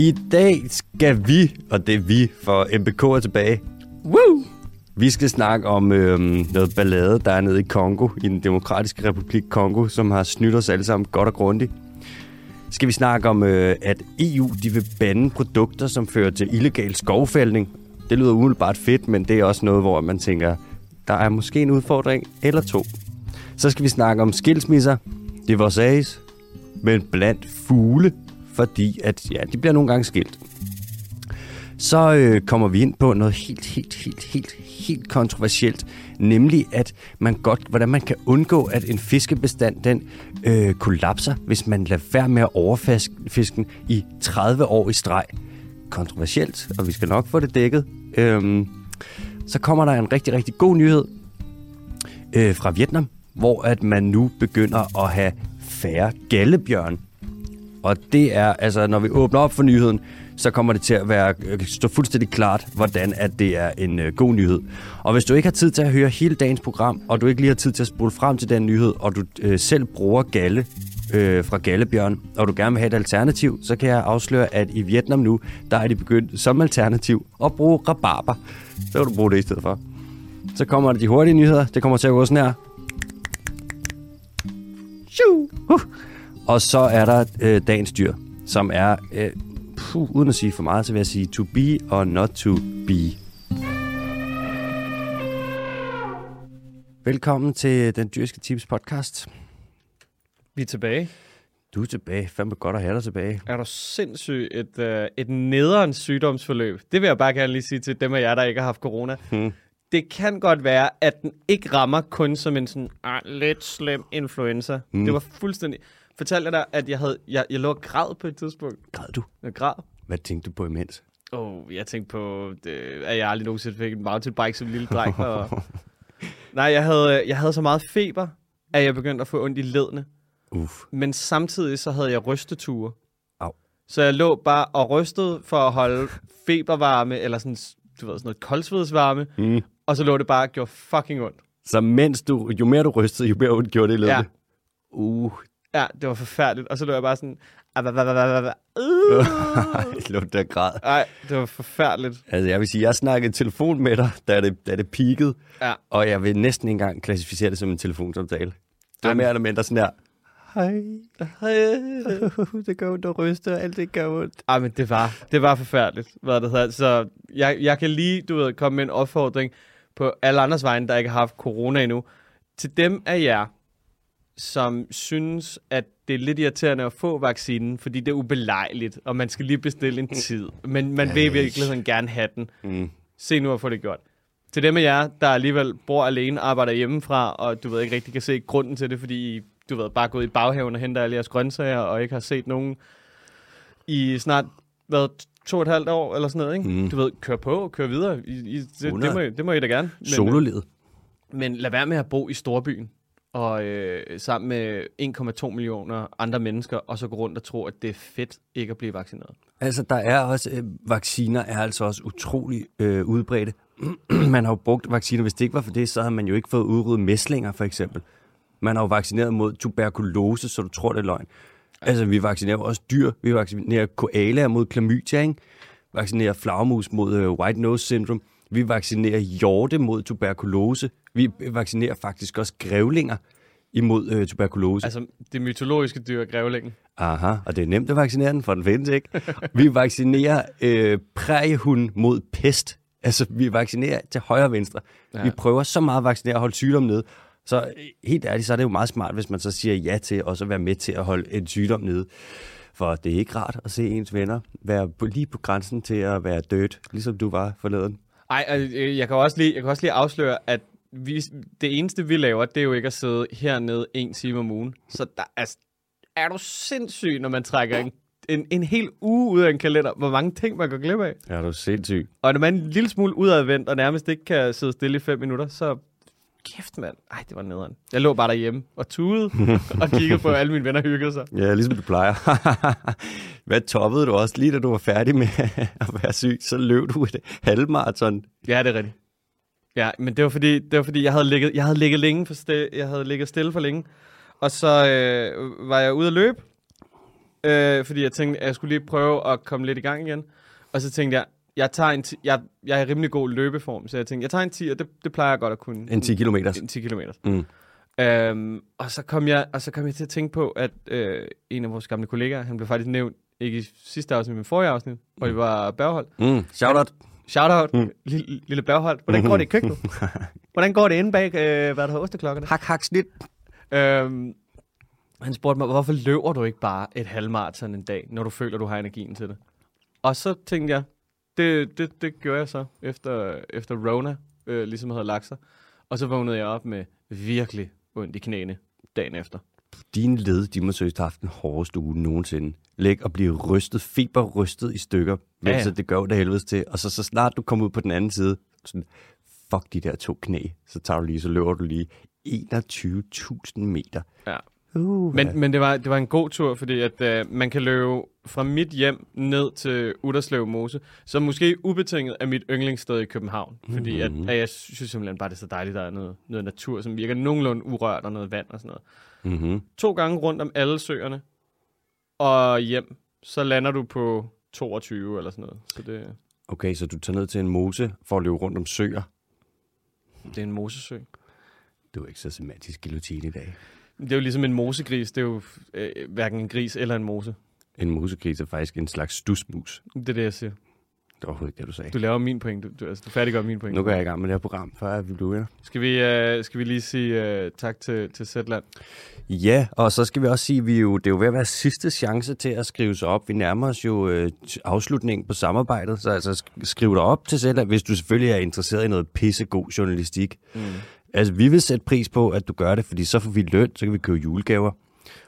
I dag skal vi, og det er vi, for MBK er tilbage. Woo! Vi skal snakke om øhm, noget ballade, der er nede i Kongo, i den demokratiske republik Kongo, som har snydt os alle sammen godt og grundigt. Skal vi snakke om, øh, at EU de vil bande produkter, som fører til illegal skovfældning. Det lyder umiddelbart fedt, men det er også noget, hvor man tænker, der er måske en udfordring eller to. Så skal vi snakke om skilsmisser, divorces, men blandt fugle, fordi at, ja, de bliver nogle gange skilt. Så øh, kommer vi ind på noget helt, helt, helt, helt, helt kontroversielt, nemlig at man godt, hvordan man kan undgå, at en fiskebestand den øh, kollapser, hvis man lader være med at overfiske fisken i 30 år i streg. Kontroversielt, og vi skal nok få det dækket. Øhm, så kommer der en rigtig, rigtig god nyhed øh, fra Vietnam, hvor at man nu begynder at have færre gallebjørn. Og det er, altså når vi åbner op for nyheden, så kommer det til at være, øh, stå fuldstændig klart, hvordan at det er en øh, god nyhed. Og hvis du ikke har tid til at høre hele dagens program, og du ikke lige har tid til at spole frem til den nyhed, og du øh, selv bruger galle øh, fra Gallebjørn, og du gerne vil have et alternativ, så kan jeg afsløre, at i Vietnam nu, der er de begyndt som alternativ at bruge rabarber. Så vil du bruge det i stedet for. Så kommer der de hurtige nyheder. Det kommer til at gå sådan her. Shoo! Uh. Og så er der øh, dagens dyr, som er, øh, puh, uden at sige for meget, så vil jeg sige to be or not to be. Velkommen til den dyrske tips podcast. Vi er tilbage. Du er tilbage. Fandme godt at have dig tilbage. Er du sindssygt et, uh, et nederen sygdomsforløb? Det vil jeg bare gerne lige sige til dem af jer, der ikke har haft corona. Hmm. Det kan godt være, at den ikke rammer kun som en sådan ah, lidt slem influenza. Mm. Det var fuldstændig... Fortalte jeg dig, at jeg, havde, jeg, jeg lå og græd på et tidspunkt? Græd du? Jeg græd. Hvad tænkte du på imens? Oh, jeg tænkte på, det, at jeg aldrig nogensinde fik en mountainbike som lille dreng. Og... Nej, jeg havde, jeg havde så meget feber, at jeg begyndte at få ondt i ledene. Uff. Men samtidig så havde jeg rysteture. Au. Så jeg lå bare og rystede for at holde febervarme, eller sådan, du ved, sådan noget koldsvedsvarme. Mm. Og så lå det bare og gjorde fucking ondt. Så mens du, jo mere du rystede, jo mere ondt gjorde det i Ja. ledene? Uh, Ja, det var forfærdeligt. Og så lå jeg bare sådan... Uh. lå der græd. Ej, det var forfærdeligt. Altså, jeg vil sige, jeg snakkede telefon med dig, da det, da det peakede, Ja. og jeg vil næsten ikke engang klassificere det som en telefonsamtale. Det var mere eller mindre sådan her. Hej. det gør ondt at ryste, og alt det gør ondt. Ej, men det var, det var forfærdeligt, hvad det hedder. Så jeg, jeg kan lige, du ved, komme med en opfordring på alle andres vegne, der ikke har haft corona endnu. Til dem af jer, som synes, at det er lidt irriterende at få vaccinen, fordi det er ubelejligt, og man skal lige bestille en tid. Men man vil i Ej. virkeligheden gerne have den. Mm. Se nu at få det gjort. Til dem af jer, der alligevel bor alene, arbejder hjemmefra, og du ved ikke rigtig kan se grunden til det, fordi du ved, bare gået i baghaven og henter alle jeres grøntsager, og ikke har set nogen i snart, hvad, to og et halvt år, eller sådan noget, ikke? Mm. Du ved, kør på, kør videre. I, I, det, det, 100. må, I- det må I da gerne. Men, Sololivet. men lad være med at bo i storbyen, og øh, sammen med 1,2 millioner andre mennesker, og så gå rundt og tro, at det er fedt ikke at blive vaccineret. Altså, der er også, øh, vacciner er altså også utrolig øh, udbredte. man har jo brugt vacciner, hvis det ikke var for det, så havde man jo ikke fået udryddet mæslinger, for eksempel. Man har jo vaccineret mod tuberkulose, så du tror, det er løgn. Altså, vi vaccinerer også dyr. Vi vaccinerer koalaer mod klamydia, ikke? Vaccinerer flagermus mod øh, white nose syndrome. Vi vaccinerer hjorte mod tuberkulose. Vi vaccinerer faktisk også grævlinger imod øh, tuberkulose. Altså, det mytologiske dyr, grævlingen. Aha, og det er nemt at vaccinere den, for den findes ikke. Vi vaccinerer øh, præriehund mod pest. Altså, vi vaccinerer til højre og venstre. Ja. Vi prøver så meget at vaccinere og holde sygdom nede. Så helt ærligt, så er det jo meget smart, hvis man så siger ja til også at være med til at holde en sygdom nede. For det er ikke rart at se ens venner være på, lige på grænsen til at være død, ligesom du var forleden. Ej, øh, jeg kan også lige, jeg kan også lige afsløre, at vi, det eneste, vi laver, det er jo ikke at sidde hernede en time om ugen. Så der, altså, er du sindssyg, når man trækker en, en, en hel uge ud af en kalender, hvor mange ting man går glip af. Er du sindssyg? Og når man er en lille smule udadvendt, og nærmest ikke kan sidde stille i fem minutter, så kæft mand. Ej, det var nederen. Jeg lå bare derhjemme og tudede og kiggede på, at alle mine venner hyggede sig. Ja, ligesom du plejer. Hvad toppede du også lige, da du var færdig med at være syg? Så løb du et halvmarathon. Ja, det er rigtigt. Ja, men det var fordi, det var fordi jeg havde ligget, jeg havde ligget længe for stille, jeg havde ligget stille for længe. Og så øh, var jeg ude at løbe. øh, fordi jeg tænkte, at jeg skulle lige prøve at komme lidt i gang igen. Og så tænkte jeg, jeg, tager en ti- jeg, jeg er rimelig god løbeform, så jeg tænkte, jeg tager en 10, og det, det plejer jeg godt at kunne. En 10 kilometer. En 10 km. Mm. Øhm, og, så kom jeg, og så kom jeg til at tænke på, at øh, en af vores gamle kollegaer, han blev faktisk nævnt, ikke i sidste afsnit, men forrige afsnit, hvor det var Berghold. Mm. Shout out. Shoutout, Mm. mm. lille, lille Berghold. Hvordan går det i køkkenet? Hvordan går det inde bag, øh, hvad der hedder, osteklokkerne? Hak, hak, snit. Øhm, han spurgte mig, hvorfor løber du ikke bare et halvmarathon en dag, når du føler, du har energien til det? Og så tænkte jeg, det, det, det gjorde jeg så, efter, efter Rona øh, ligesom havde lagt sig. Og så vågnede jeg op med virkelig ondt i knæene dagen efter. Dine led, de må seriøst have haft den hårdeste uge nogensinde. Læg og blive rystet, feberrystet i stykker, mens ja. ja. det gør det helvedes til. Og så, så snart du kommer ud på den anden side, sådan, fuck de der to knæ, så tager du lige, så løber du lige 21.000 meter. Ja. Uh, Men, men det, var, det var en god tur, fordi at øh, man kan løbe fra mit hjem ned til Udderslev Mose, som måske ubetinget er mit yndlingssted i København. Fordi at, Mhm. at jeg synes simpelthen bare, det er så dejligt, der er noget, noget natur, som virker nogenlunde urørt og noget vand og sådan noget. mm-hmm. To gange rundt om alle søerne, og hjem, så lander du på 22 eller sådan noget. Så det, Okay, så du tager ned til en mose for at løbe rundt om søer. det er en mosesø. Du er ikke så semantisk guillotine i dag. Det er jo ligesom en mosegris. Det er jo øh, hverken en gris eller en mose. En mosegris er faktisk en slags stusmus. Det er det, jeg siger. Det var overhovedet ikke det, du sagde. Du laver min point. Du, du, altså, du færdiggør min point. Nu går jeg i gang med det her program, før vi bliver Skal vi, øh, skal vi lige sige øh, tak til, til Zetland? Ja, og så skal vi også sige, vi jo, det er jo ved at være sidste chance til at skrive sig op. Vi nærmer os jo øh, afslutningen på samarbejdet, så altså sk- skriv dig op til selv, hvis du selvfølgelig er interesseret i noget pissegod journalistik. Mm. Altså, vi vil sætte pris på, at du gør det, fordi så får vi løn, så kan vi købe julegaver.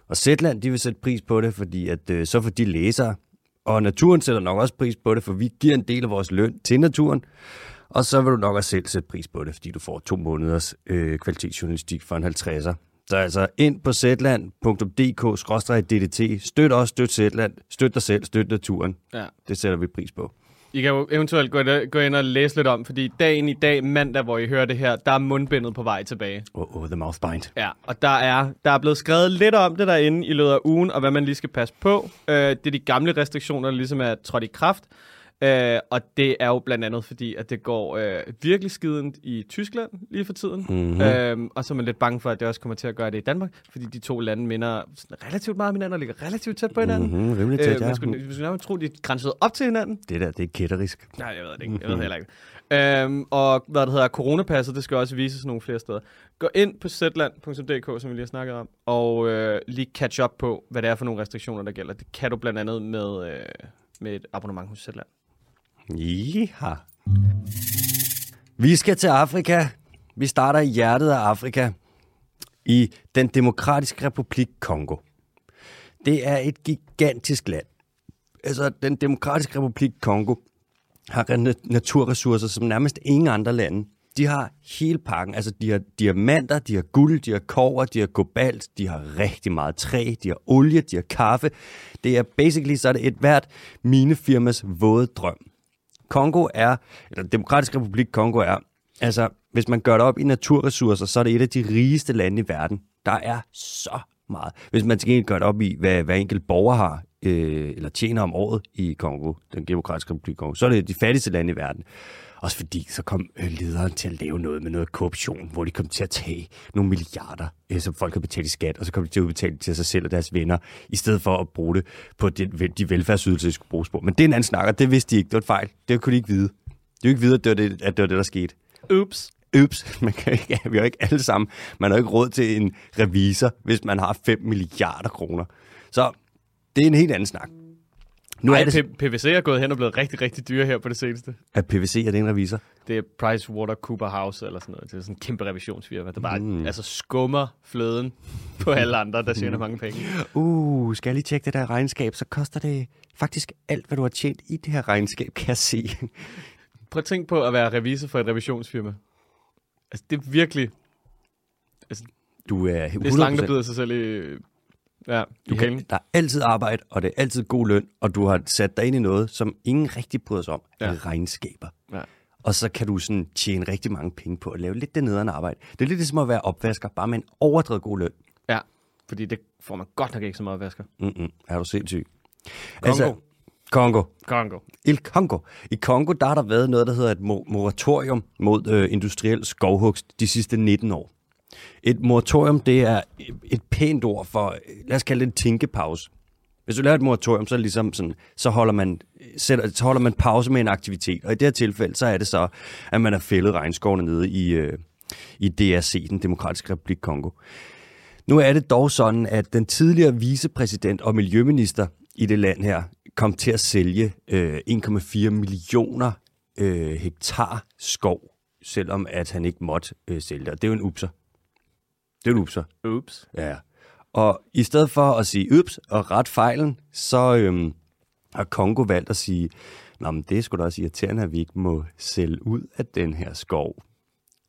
Og Zetland, de vil sætte pris på det, fordi at, øh, så får de læsere. Og naturen sætter nok også pris på det, for vi giver en del af vores løn til naturen. Og så vil du nok også selv sætte pris på det, fordi du får to måneders øh, kvalitetsjournalistik for en 50'er. Så altså ind på zetland.dk-ddt. Støt os, støt Zetland, støt dig selv, støt naturen. Ja. Det sætter vi pris på. I kan jo eventuelt gå, gå ind og læse lidt om, fordi dagen i dag, mandag, hvor I hører det her, der er mundbindet på vej tilbage. Oh, oh, the mouth bind. Ja, og der er, der er blevet skrevet lidt om det derinde i løbet af ugen, og hvad man lige skal passe på. Øh, det er de gamle restriktioner, der ligesom er trådt i kraft. Øh, og det er jo blandt andet fordi, at det går øh, virkelig skidende i Tyskland lige for tiden. Mhm. Øhm, og så er man lidt bange for, at det også kommer til at gøre det i Danmark, fordi de to lande minder sådan relativt meget om hinanden og ligger relativt tæt på hinanden. Mm-hmm, rimelig tæt, Øh, ja. man skulle, man skulle tro, de grænset op til hinanden. Det der, det er kætterisk. Nej, jeg ved det ikke. Jeg ved det heller ikke. Øhm, og hvad det hedder, coronapasset, det skal også vises nogle flere steder. Gå ind på zland.dk, som vi lige har snakket om, og øh, lige catch up på, hvad det er for nogle restriktioner, der gælder. Det kan du blandt andet med, øh, med et abonnement hos Zetland. Ja. Vi skal til Afrika. Vi starter i hjertet af Afrika. I den demokratiske republik Kongo. Det er et gigantisk land. Altså, den demokratiske republik Kongo har naturressourcer som nærmest ingen andre lande. De har hele pakken. Altså, de har diamanter, de har guld, de har kover, de har kobalt, de har rigtig meget træ, de har olie, de har kaffe. Det er basically, så er det et hvert minefirmas våde drøm. Kongo er, eller Demokratisk Republik Kongo er, altså hvis man gør det op i naturressourcer, så er det et af de rigeste lande i verden. Der er så meget. Hvis man til gengæld gør det op i, hvad hver enkelt borger har, øh, eller tjener om året i Kongo, den demokratiske republik Kongo, så er det de fattigste lande i verden. Også fordi, så kom øh, lederen til at lave noget med noget korruption, hvor de kom til at tage nogle milliarder, øh, som folk har betalt i skat, og så kom de til at udbetale til sig selv og deres venner, i stedet for at bruge det på de, de velfærdsydelser, de skulle bruges på. Men det er en anden snak, og det vidste de ikke. Det var et fejl. Det kunne de ikke vide. De kunne ikke vide, at det var det, at det, var det der skete. Ups. Ups, man kan ikke, vi har jo ikke alle sammen. Man har ikke råd til en revisor, hvis man har 5 milliarder kroner. Så det er en helt anden snak. Nu er det, PVC er gået hen og blevet rigtig, rigtig dyre her på det seneste. at PVC er det en revisor. Det er PricewaterhouseCoopers eller sådan noget. Det er sådan en kæmpe revisionsfirma, der bare mm. altså skummer fløden på alle andre, der tjener mange penge. Uh, skal jeg lige tjekke det der regnskab, så koster det faktisk alt, hvad du har tjent i det her regnskab, kan jeg se. Prøv at tænke på at være revisor for et revisionsfirma. Altså, det er virkelig... Du er 100%, Det er slangen, der bider sig selv i... Ja, du kan, der er altid arbejde, og det er altid god løn, og du har sat dig ind i noget, som ingen rigtig bryder sig om, ja. Er regnskaber. Ja. Og så kan du sådan tjene rigtig mange penge på at lave lidt det nederen arbejde. Det er lidt ligesom at være opvasker, bare med en overdrevet god løn. Ja, Fordi det får man godt nok ikke så meget vasker. Mm-mm. Er du sindssyg? Kongo. Altså, Kongo. Kongo. Il Congo. I Kongo, der har der været noget, der hedder et mo- moratorium mod øh, industriel skovhugst de sidste 19 år. Et moratorium, det er et pænt ord for, lad os kalde det en tænkepause. Hvis du laver et moratorium, så, er det ligesom sådan, så, holder man, sætter, så holder man pause med en aktivitet. Og i det her tilfælde, så er det så, at man har fældet regnskovene nede i, øh, i DRC, den Demokratiske Republik Kongo. Nu er det dog sådan, at den tidligere vicepræsident og miljøminister i det land her kom til at sælge øh, 1,4 millioner øh, hektar skov, selvom at han ikke måtte øh, sælge det. Og det er jo en upser. Det er en upser. Oops. Ja. Og i stedet for at sige ups og ret fejlen, så øhm, har Kongo valgt at sige, Nå, men det er sgu da også irriterende, at vi ikke må sælge ud af den her skov.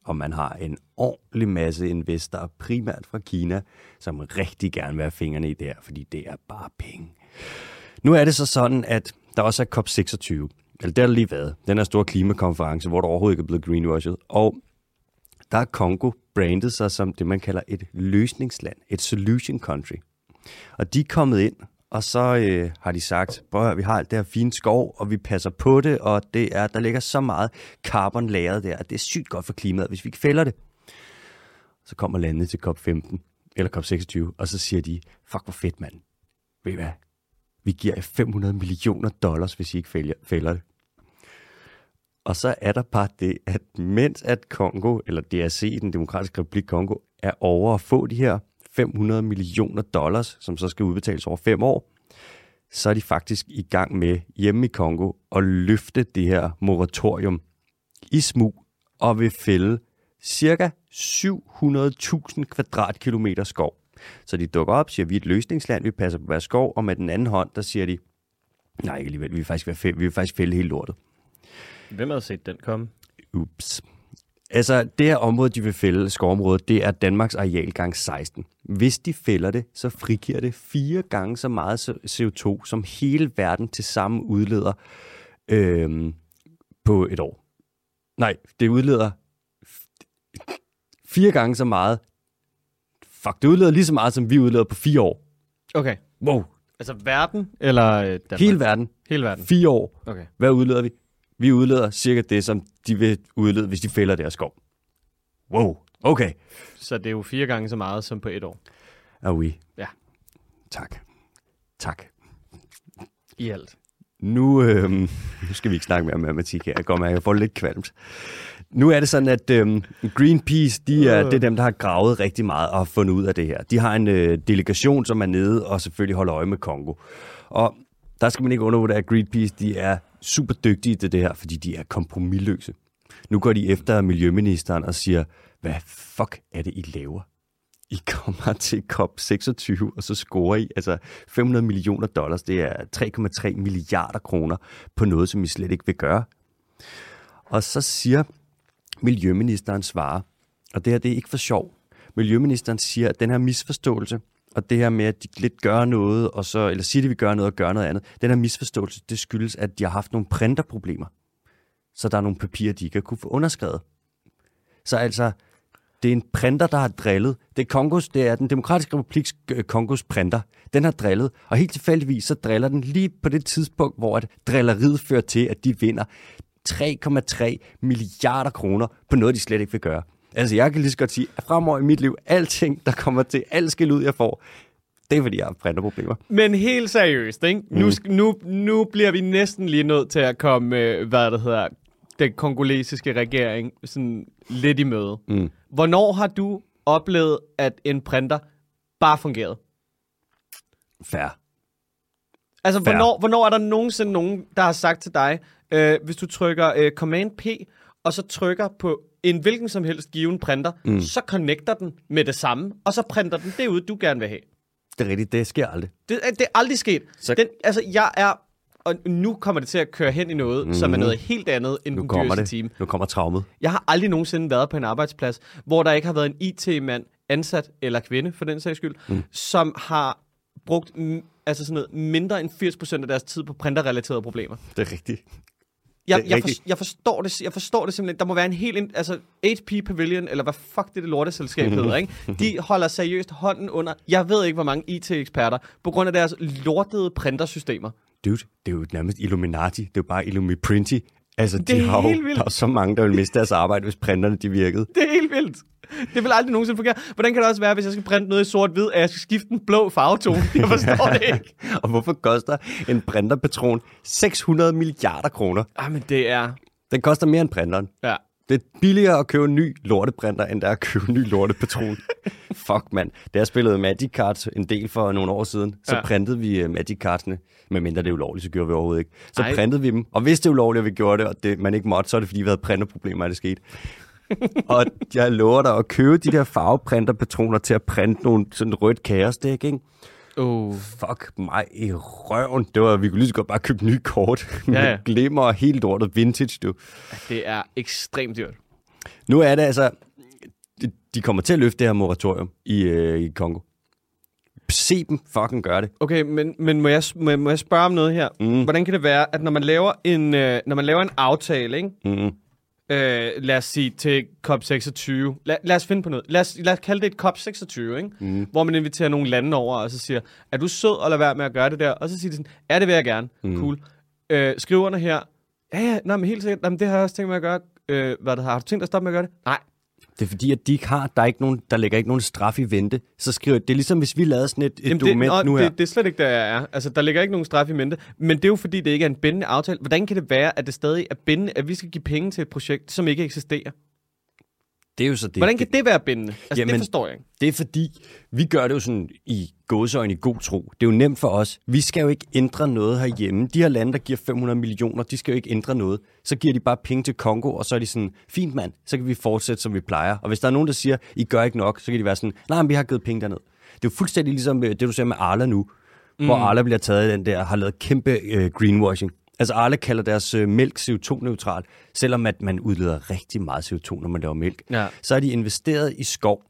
Og man har en ordentlig masse investorer, primært fra Kina, som rigtig gerne vil have fingrene i det her, fordi det er bare penge. Nu er det så sådan, at der også er COP26, eller det har der lige været, den her store klimakonference, hvor der overhovedet ikke er blevet greenwashed, og der er Kongo brandet sig som det, man kalder et løsningsland, et solution country. Og de er kommet ind, og så øh, har de sagt, at vi har alt det her fine skov, og vi passer på det, og det er, der ligger så meget carbon lagret der, at det er sygt godt for klimaet, hvis vi ikke fælder det. Så kommer landet til COP15, eller COP26, og så siger de, fuck hvor fedt mand. Ved I hvad? Vi giver jer 500 millioner dollars, hvis I ikke fælder, fælder det. Og så er der bare det, at mens at Kongo, eller DRC, den demokratiske republik Kongo, er over at få de her 500 millioner dollars, som så skal udbetales over fem år, så er de faktisk i gang med hjemme i Kongo at løfte det her moratorium i smug og vil fælde cirka 700.000 kvadratkilometer skov. Så de dukker op, siger, vi er et løsningsland, vi passer på vores skov, og med den anden hånd, der siger de, nej ikke alligevel, vi vil faktisk, være fælde, vi vil faktisk fælde hele lortet. Hvem havde set den komme? Ups. Altså, det her område, de vil fælde, skovområdet, det er Danmarks areal gang 16. Hvis de fælder det, så frigiver det fire gange så meget CO2, som hele verden til sammen udleder øhm, på et år. Nej, det udleder fire gange så meget. Fuck, det udleder lige så meget, som vi udleder på fire år. Okay. Wow. Altså verden, eller øh, Danmark? Hele verden. Hele verden. Fire år. Okay. Hvad udleder vi? Vi udleder cirka det, som de vil udlede, hvis de fælder deres skov. Wow, okay. Så det er jo fire gange så meget som på et år. Er vi? Ja. Tak. Tak. I alt. Nu, øh, nu skal vi ikke snakke mere om matematik her. Jeg går med, jeg får lidt kvalmt. Nu er det sådan, at øh, Greenpeace, de er, det er dem, der har gravet rigtig meget og har fundet ud af det her. De har en øh, delegation, som er nede og selvfølgelig holder øje med Kongo. Og der skal man ikke undervurdere, at Greenpeace de er super dygtige til det her, fordi de er kompromilløse. Nu går de efter miljøministeren og siger, hvad fuck er det, I laver? I kommer til COP26, og så scorer I altså 500 millioner dollars. Det er 3,3 milliarder kroner på noget, som I slet ikke vil gøre. Og så siger miljøministeren svarer, og det her det er ikke for sjov. Miljøministeren siger, at den her misforståelse, og det her med, at de lidt gør noget, og så, eller siger, at de vil gøre noget og gøre noget andet, den her misforståelse, det skyldes, at de har haft nogle printerproblemer. Så der er nogle papirer, de ikke har kunne få underskrevet. Så altså, det er en printer, der har drillet. Det er, Kongos, det er den demokratiske republiks øh, Kongos printer. Den har drillet, og helt tilfældigvis så driller den lige på det tidspunkt, hvor at drilleriet fører til, at de vinder 3,3 milliarder kroner på noget, de slet ikke vil gøre. Altså, jeg kan lige så godt sige, at fremover i mit liv, alting, der kommer til, alt skal ud, jeg får, det er, fordi jeg har printerproblemer. Men helt seriøst, ikke? Mm. Nu, nu, nu bliver vi næsten lige nødt til at komme, øh, hvad det hedder, den kongolesiske regering sådan lidt i møde. Mm. Hvornår har du oplevet, at en printer bare fungerede? Fair. Altså, Fair. hvornår, hvornår er der nogensinde nogen, der har sagt til dig, øh, hvis du trykker øh, Command P, og så trykker på en hvilken som helst given printer, mm. så connecter den med det samme, og så printer den det ud, du gerne vil have. Det er rigtigt, det sker aldrig. Det, er- det er aldrig sket. Så- Den, altså, jeg er... Og nu kommer det til at køre hen i noget, mm. som er noget helt andet end Nu den dyreste det. time. Nu kommer traumet. Jeg har aldrig nogensinde været på en arbejdsplads, hvor der ikke har været en IT-mand ansat, eller kvinde for den sags skyld, mm. som har brugt altså sådan noget, mindre end 80% af deres tid på printerrelaterede problemer. Det er rigtigt. Jeg, jeg, for, jeg, forstår det, jeg forstår det simpelthen. Der må være en helt... ind- Altså, HP Pavilion, eller hvad fuck det, det lorteselskab hedder, ikke? De holder seriøst hånden under... Jeg ved ikke, hvor mange IT-eksperter, på grund af deres lortede printersystemer. Dude, det er jo nærmest Illuminati. Det er jo bare Illumiprinty. Altså, Det de er har helt vildt. der er så mange, der vil miste deres arbejde, hvis printerne de virkede. Det er helt vildt. Det vil aldrig nogensinde fungere. Hvordan kan det også være, hvis jeg skal printe noget i sort-hvid, at jeg skal skifte en blå farvetone? Jeg forstår det ikke. Og hvorfor koster en printerpatron 600 milliarder kroner? Ah, men det er... Den koster mere end printeren. Ja. Det er billigere at købe en ny lorteprinter, end det er at købe en ny lortepatron. Fuck, mand. Da jeg spillede Magic Cards en del for nogle år siden, så Ja. printede vi uh, Magic Cardsene. Men mindre det er ulovligt, så gjorde vi overhovedet ikke. Så. Ej. printede vi dem. Og hvis det er ulovligt, at vi gjorde det, og det, man ikke måtte, så er det fordi, vi havde printerproblemer, at det skete. og jeg lover dig at købe de der farveprinterpatroner til at printe nogle sådan rødt kaosdæk, ikke? Oh. Fuck mig i røven. Det var, vi kunne lige så godt bare købe nye kort. Ja, ja, glimmer og helt lortet vintage, du. Det er ekstremt dyrt. Nu er det altså... de- kommer til at løfte det her moratorium i, øh, i Kongo. Se dem fucking gøre det. Okay, men, men må, jeg, må, jeg- må jeg spørge om noget her? Mm. Hvordan kan det være, at når man laver en, øh, når man laver en aftale, ikke? Mm. Øh, lad os sige til COP26. Lad, lad os finde på noget. Lad os, lad os kalde det et COP26, ikke? Mm. Hvor man inviterer nogle lande over, og så siger, er du sød at lade være med at gøre det der? Og så siger de sådan, ja, det vil jeg gerne. Mm. Cool. Øh, skriv under her. Ja, ja, nej, men helt sikkert. Jamen, det har jeg også tænkt mig at gøre. Øh, hvad det har, har du tænkt dig at stoppe med at gøre det? Nej. Det er fordi, at de ikke har, der, er ikke nogen, der ligger ikke nogen straf i vente. Så skriver det er ligesom, hvis vi lavede sådan et, et Jamen, dokument det, nu her. det, det er slet ikke der, jeg er. Altså, der ligger ikke nogen straf i mente. Men det er jo fordi, det ikke er en bindende aftale. Hvordan kan det være, at det stadig er bindende, at vi skal give penge til et projekt, som ikke eksisterer? Det er jo så det. Hvordan kan det være bindende? Altså, Jamen- det forstår jeg ikke. Det er fordi, vi gør det jo sådan i gåsøjne i god tro. Det er jo nemt for os. Vi skal jo ikke ændre noget herhjemme. De her lande, der giver 500 millioner, de skal jo ikke ændre noget. Så giver de bare penge til Kongo, og så er de sådan, fint mand, så kan vi fortsætte, som vi plejer. Og hvis der er nogen, der siger, I gør ikke nok, så kan de være sådan, nej, men vi har givet penge derned. Det er jo fuldstændig ligesom øh, det, du ser med Arla nu, mm. hvor Arla bliver taget i den der, har lavet kæmpe øh, greenwashing. Altså Arla kalder deres øh, mælk CO2-neutral, selvom at man udleder rigtig meget CO2, når man laver mælk. Ja. Så er de investeret i skov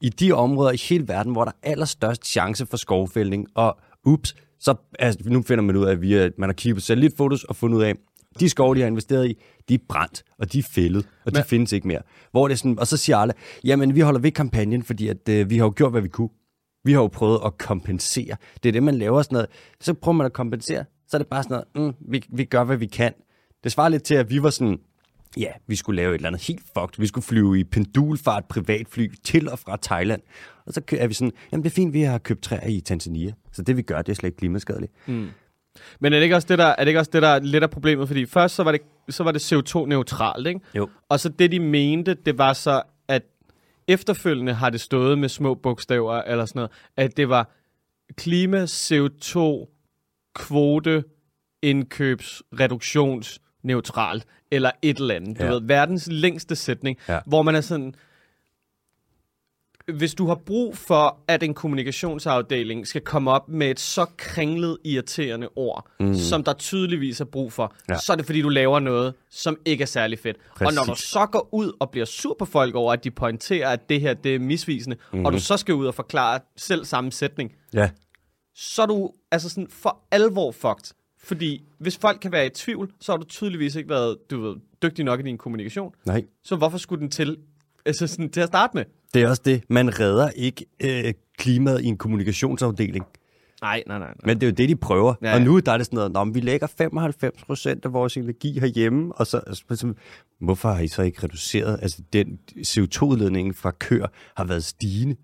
i de områder i hele verden, hvor der er allerstørst chance for skovfældning. Og ups, så altså, nu finder man ud af, at vi, man har kigget på satellitfotos og fundet ud af, de skove, de har investeret i, de er brændt, og de er fældet, og de Men- findes ikke mere. Hvor det er sådan, og så siger alle, jamen vi holder ved kampagnen, fordi at, øh, vi har jo gjort, hvad vi kunne. Vi har jo prøvet at kompensere. Det er det, man laver sådan noget. Så prøver man at kompensere, så er det bare sådan noget, mm, vi, vi gør, hvad vi kan. Det svarer lidt til, at vi var sådan, ja, vi skulle lave et eller andet helt fucked. Vi skulle flyve i pendulfart privatfly til og fra Thailand. Og så er vi sådan, jamen det er fint, vi har købt træer i Tanzania. Så det vi gør, det er slet ikke klimaskadeligt. Men er det ikke også det, der er, det ikke også det, der er lidt af problemet? Fordi først så var det, så var det CO2-neutralt, ikke? Jo. Og så det, de mente, det var så, at efterfølgende har det stået med små bogstaver eller sådan noget, at det var klima, CO2, kvote, indkøbs, reduktions, neutralt, eller et eller andet. Du Ja. ved, verdens længste sætning, Ja. hvor man er sådan, hvis du har brug for, at en kommunikationsafdeling skal komme op med et så kringlet, irriterende ord, mm. som der tydeligvis er brug for, ja. Så er det fordi, du laver noget, som ikke er særlig fedt. Præcis. Og når du så går ud og bliver sur på folk over, at de pointerer, at det her det er misvisende, mm. og du så skal ud og forklare selv samme sætning, Ja. Så er du altså sådan for alvor fucked. Fordi hvis folk kan være i tvivl, så har du tydeligvis ikke været du ved, dygtig nok i din kommunikation. Nej. Så hvorfor skulle den til, altså sådan, til at starte med? Det er også det. Man redder ikke øh, klimaet i en kommunikationsafdeling. Nej, nej, nej. nej. Men det er jo det, de prøver. Ja, Ja. Og nu der er det sådan noget, Nå, vi lægger 95 procent af vores energi herhjemme, og så, så, så hvorfor har I så ikke reduceret? Altså, den CO2-udledningen fra køer har været stigende.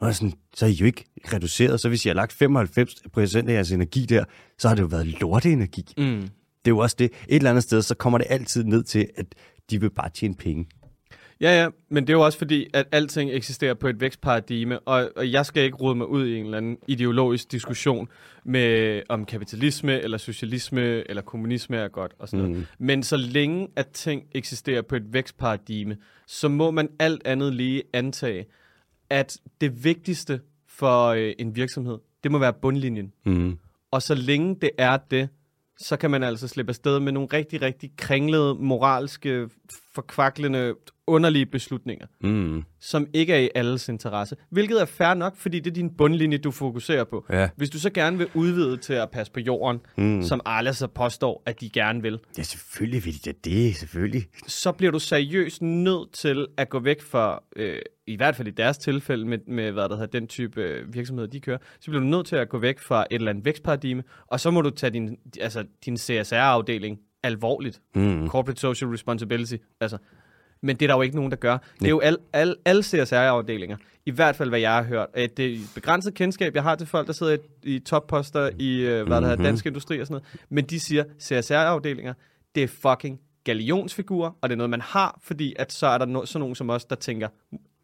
Og er sådan, så har I jo ikke reduceret. Så hvis I har lagt 95 procent af jeres energi der, så har det jo været lorteenergi. Mm. Det er jo også det. Et eller andet sted, så kommer det altid ned til, at de vil bare tjene penge. Ja, ja, men det er jo også fordi, at alting eksisterer på et vækstparadigme, og, og jeg skal ikke rode mig ud i en eller anden ideologisk diskussion med, om kapitalisme, eller socialisme, eller kommunisme er godt, og sådan mm. noget. Men så længe at ting eksisterer på et vækstparadigme, så må man alt andet lige antage, at det vigtigste for øh, en virksomhed, det må være bundlinjen. Mm. Og så længe det er det, så kan man altså slippe afsted med nogle rigtig, rigtig kringlede moralske forkvaklende, underlige beslutninger, Mm. som ikke er i alles interesse. Hvilket er fair nok, fordi det er din bundlinje, du fokuserer på. Ja. Hvis du så gerne vil udvide til at passe på jorden, mm. som Arla så påstår, at de gerne vil, Ja, selvfølgelig vil de da det, selvfølgelig. så bliver du seriøst nødt til at gå væk fra, øh, i hvert fald i deres tilfælde med, med hvad der hedder, den type øh, virksomheder, de kører, så bliver du nødt til at gå væk fra et eller andet vækstparadigme, og så må du tage din, altså, din CSR-afdeling alvorligt. Mm. Corporate Social Responsibility. Altså. Men det er der jo ikke nogen, der gør. Det er jo al, al, alle CSR-afdelinger, i hvert fald hvad jeg har hørt. At det er et begrænset kendskab, jeg har til folk, der sidder i, topposter i øh, hvad der hedder, Mhm. dansk industri og sådan noget. Men de siger, CSR-afdelinger, det er fucking galionsfigurer, og det er noget, man har, fordi at så er der no, sådan nogen som os, der tænker,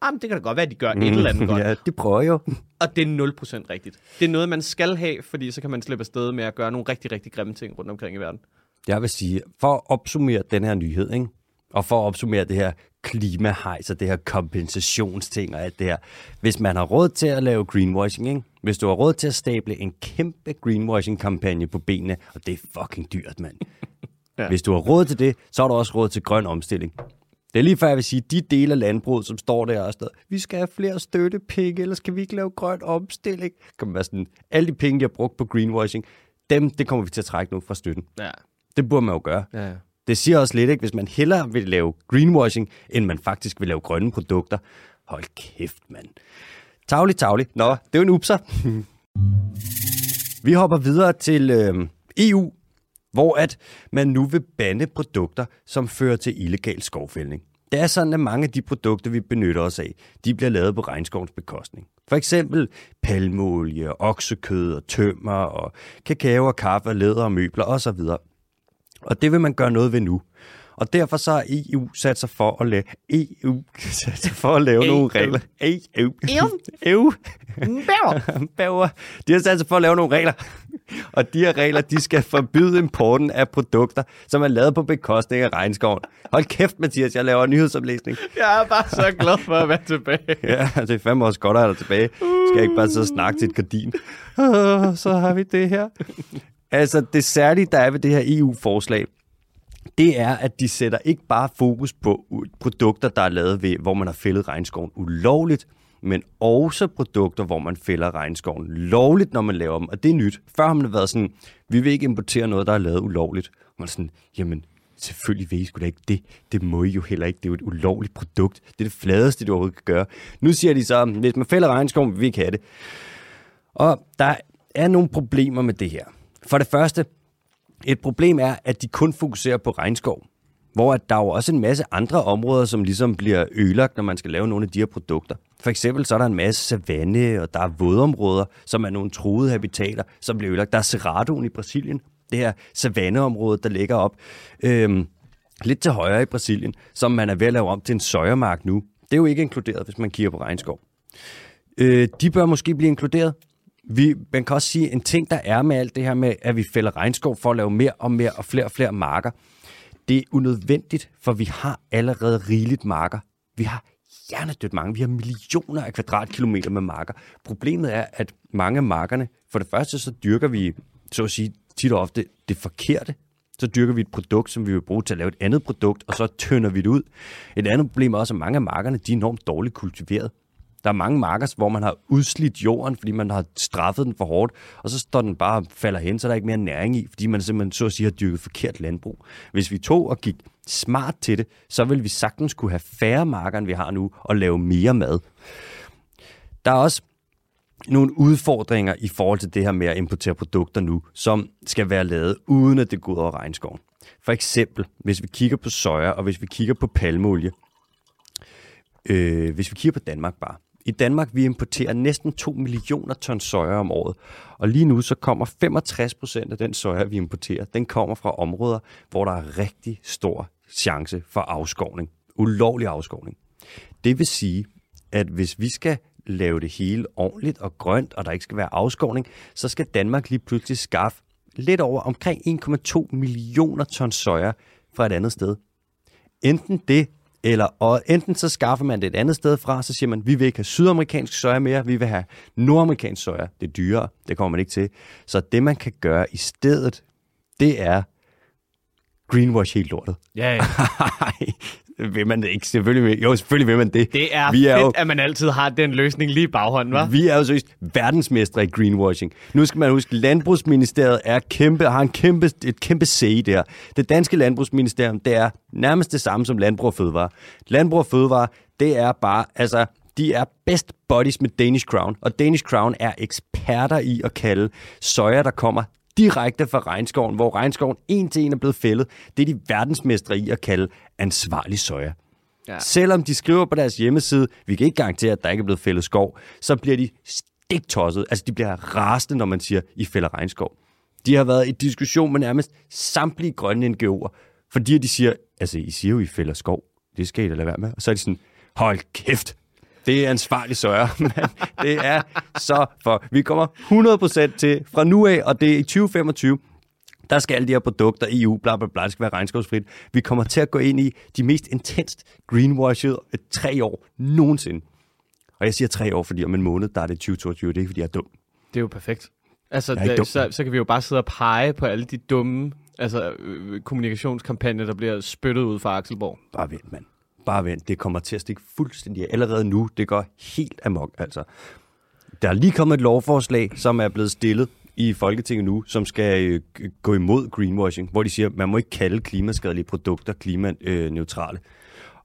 jamen det kan da godt være, at de gør et eller andet godt. Ja, det prøver jo. Og det er 0% rigtigt. Det er noget, man skal have, fordi så kan man slippe afsted med at gøre nogle rigtig, rigtig grimme ting rundt omkring i verden. Jeg vil sige, for at opsummere den her nyhed, ikke? Og for at opsummere det her klimahejs og det her kompensationsting og alt det her. Hvis man har råd til at lave greenwashing, ikke? hvis du har råd til at stable en kæmpe greenwashing-kampagne på benene, og det er fucking dyrt, mand. Ja. Hvis du har råd til det, så har du også råd til grøn omstilling. Det er lige før, jeg vil sige, de dele af landbruget, som står der og står, vi skal have flere støttepenge, ellers kan vi ikke lave grøn omstilling. Kan man være sådan, alle de penge, de har brugt på greenwashing, dem, det kommer vi til at trække nu fra støtten. Ja. Det burde man jo gøre. Ja, ja. Det siger også lidt, ikke? hvis man hellere vil lave greenwashing, end man faktisk vil lave grønne produkter. Hold kæft, mand. Tavlig, tavlig. Nå, det er jo en upser. Vi hopper videre til øh, EU, hvor at man nu vil bande produkter, som fører til illegal skovfældning. Det er sådan, at mange af de produkter, vi benytter os af, de bliver lavet på regnskovens bekostning. For eksempel palmeolie, oksekød og tømmer og kakao og kaffe, læder og møbler osv. Og det vil man gøre noget ved nu. Og derfor så har EU sat sig for at lave, EU sat sig for at lave nogle regler. EU. EU. Bæver. De har sat sig for at lave nogle regler. Og de her regler, de skal forbyde importen af produkter, som er lavet på bekostning af regnskoven. Hold kæft, Mathias, jeg laver en nyhedsoplæsning. Jeg er bare så glad for at være tilbage. Ja, det er fandme også godt at have dig tilbage. Skal jeg ikke bare sidde og snakke til et gardin? Så har vi det her. Altså, det særlige, der er ved det her EU-forslag, det er, at de sætter ikke bare fokus på produkter, der er lavet ved, hvor man har fældet regnskoven ulovligt, men også produkter, hvor man fælder regnskoven lovligt, når man laver dem. Og det er nyt. Før har man været sådan, vi vil ikke importere noget, der er lavet ulovligt. Og man er sådan, jamen, selvfølgelig vil I sgu da ikke det. Det må I jo heller ikke. Det er jo et ulovligt produkt. Det er det fladeste, du overhovedet kan gøre. Nu siger de så, hvis man fælder regnskoven, vil vi ikke have det. Og der er nogle problemer med det her. For det første, et problem er, at de kun fokuserer på regnskov. Hvor at der er jo også en masse andre områder, som ligesom bliver ødelagt, når man skal lave nogle af de her produkter. For eksempel så er der en masse savanne, og der er vådområder, som er nogle truede habitater, som bliver ødelagt. Der er Cerradoen i Brasilien, det her savanneområde, der ligger op øhm, lidt til højre i Brasilien, som man er ved at lave om til en søjermark nu. Det er jo ikke inkluderet, hvis man kigger på regnskov. Øh, de bør måske blive inkluderet. Vi, man kan også sige, en ting, der er med alt det her med, at vi fælder regnskov for at lave mere og mere og flere og flere marker, det er unødvendigt, for vi har allerede rigeligt marker. Vi har hjernedødt mange. Vi har millioner af kvadratkilometer med marker. Problemet er, at mange af markerne, for det første så dyrker vi, så at sige, tit og ofte det forkerte. Så dyrker vi et produkt, som vi vil bruge til at lave et andet produkt, og så tynder vi det ud. Et andet problem er også, at mange af markerne de er enormt dårligt kultiveret. Der er mange marker, hvor man har udslidt jorden, fordi man har straffet den for hårdt, og så står den bare og falder hen, så der er ikke mere næring i, fordi man simpelthen så at sige har dyrket forkert landbrug. Hvis vi tog og gik smart til det, så ville vi sagtens kunne have færre marker, end vi har nu, og lave mere mad. Der er også nogle udfordringer i forhold til det her med at importere produkter nu, som skal være lavet uden at det går ud over regnskoven. For eksempel, hvis vi kigger på soja, og hvis vi kigger på palmeolie, øh, hvis vi kigger på Danmark bare. I Danmark, vi importerer næsten 2 millioner ton soja om året. Og lige nu, så kommer 65 procent af den soja, vi importerer, den kommer fra områder, hvor der er rigtig stor chance for afskovning. Ulovlig afskovning. Det vil sige, at hvis vi skal lave det hele ordentligt og grønt, og der ikke skal være afskovning, så skal Danmark lige pludselig skaffe lidt over omkring 1,2 millioner ton soja fra et andet sted. Enten det, eller og enten så skaffer man det et andet sted fra, så siger man, vi vil ikke have sydamerikansk soja mere, vi vil have nordamerikansk soja. Det er dyrere, det kommer man ikke til. Så det man kan gøre i stedet, det er greenwash helt lortet. Ja, ja. Vil man det ikke? Selvfølgelig vil, jo, selvfølgelig vil man det. Det er, vi er fedt, jo, at man altid har den løsning lige i baghånden, hva'? Vi er jo seriøst verdensmestre i greenwashing. Nu skal man huske, Landbrugsministeriet er kæmpe, har en kæmpe, et kæmpe sag der. Det danske Landbrugsministerium, det er nærmest det samme som Landbrug og Fødevare. Landbrug og Fødevare, det er bare, altså, de er best buddies med Danish Crown, og Danish Crown er eksperter i at kalde soja, der kommer direkte fra regnskoven, hvor regnskoven en til en er blevet fældet. Det er de verdensmestre i at kalde ansvarlig soja. Ja. Selvom de skriver på deres hjemmeside, vi kan ikke garantere, at der ikke er blevet fældet skov, så bliver de stiktosset. Altså, de bliver rasende, når man siger, I fælder regnskov. De har været i diskussion med nærmest samtlige grønne NGO'er, fordi de siger, altså, I siger jo, I fælder skov. Det skal I da lade være med. Og så er de sådan, hold kæft, det er ansvarlig sørge. det er så for. Vi kommer 100% til fra nu af, og det er i 2025, der skal alle de her produkter, EU, bla bla bla, det skal være regnskovsfrit. Vi kommer til at gå ind i de mest intenst greenwashed tre år nogensinde. Og jeg siger tre år, fordi om en måned, der er det 2022, det er ikke, fordi jeg er dum. Det er jo perfekt. Altså, det, så, så kan vi jo bare sidde og pege på alle de dumme altså, øh, kommunikationskampagner, der bliver spyttet ud fra Axelborg. Bare vent, mand. Bare vent. Det kommer til at stikke fuldstændig. Allerede nu, det går helt amok, altså. Der er lige kommet et lovforslag, som er blevet stillet i Folketinget nu, som skal øh, gå imod greenwashing, hvor de siger, at man må ikke kalde klimaskadelige produkter klimaneutrale.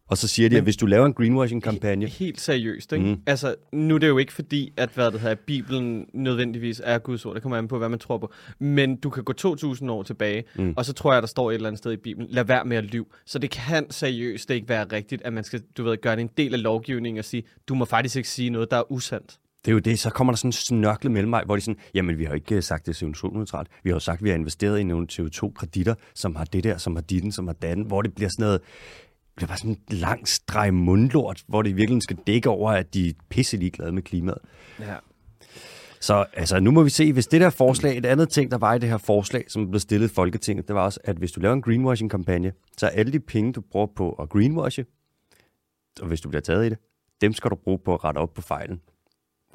Og så siger de, Men, at hvis du laver en greenwashing-kampagne... Helt seriøst, ikke? Mm. Altså, nu er det jo ikke fordi, at hvad det her, Bibelen nødvendigvis er Guds ord. Det kommer an på, hvad man tror på. Men du kan gå 2.000 år tilbage, mm. og så tror jeg, der står et eller andet sted i Bibelen, lad være med at lyve. Så det kan seriøst ikke være rigtigt, at man skal, du ved, gøre det en del af lovgivningen og sige, du må faktisk ikke sige noget, der er usandt. Det er jo det, så kommer der sådan en snørkle mellem mig, hvor de sådan, jamen vi har ikke sagt, det er CO2-neutralt. Vi har jo sagt, at vi har investeret i nogle CO2-kreditter, som har det der, som har ditten, som har datten, hvor det bliver sådan noget, det var sådan en lang streg mundlort, hvor det virkelig skal dække over, at de er pisse ligeglade med klimaet. Ja. Så altså, nu må vi se, hvis det der forslag, et andet ting, der var i det her forslag, som blev stillet i Folketinget, det var også, at hvis du laver en greenwashing-kampagne, så er alle de penge, du bruger på at greenwashe, og hvis du bliver taget i det, dem skal du bruge på at rette op på fejlen.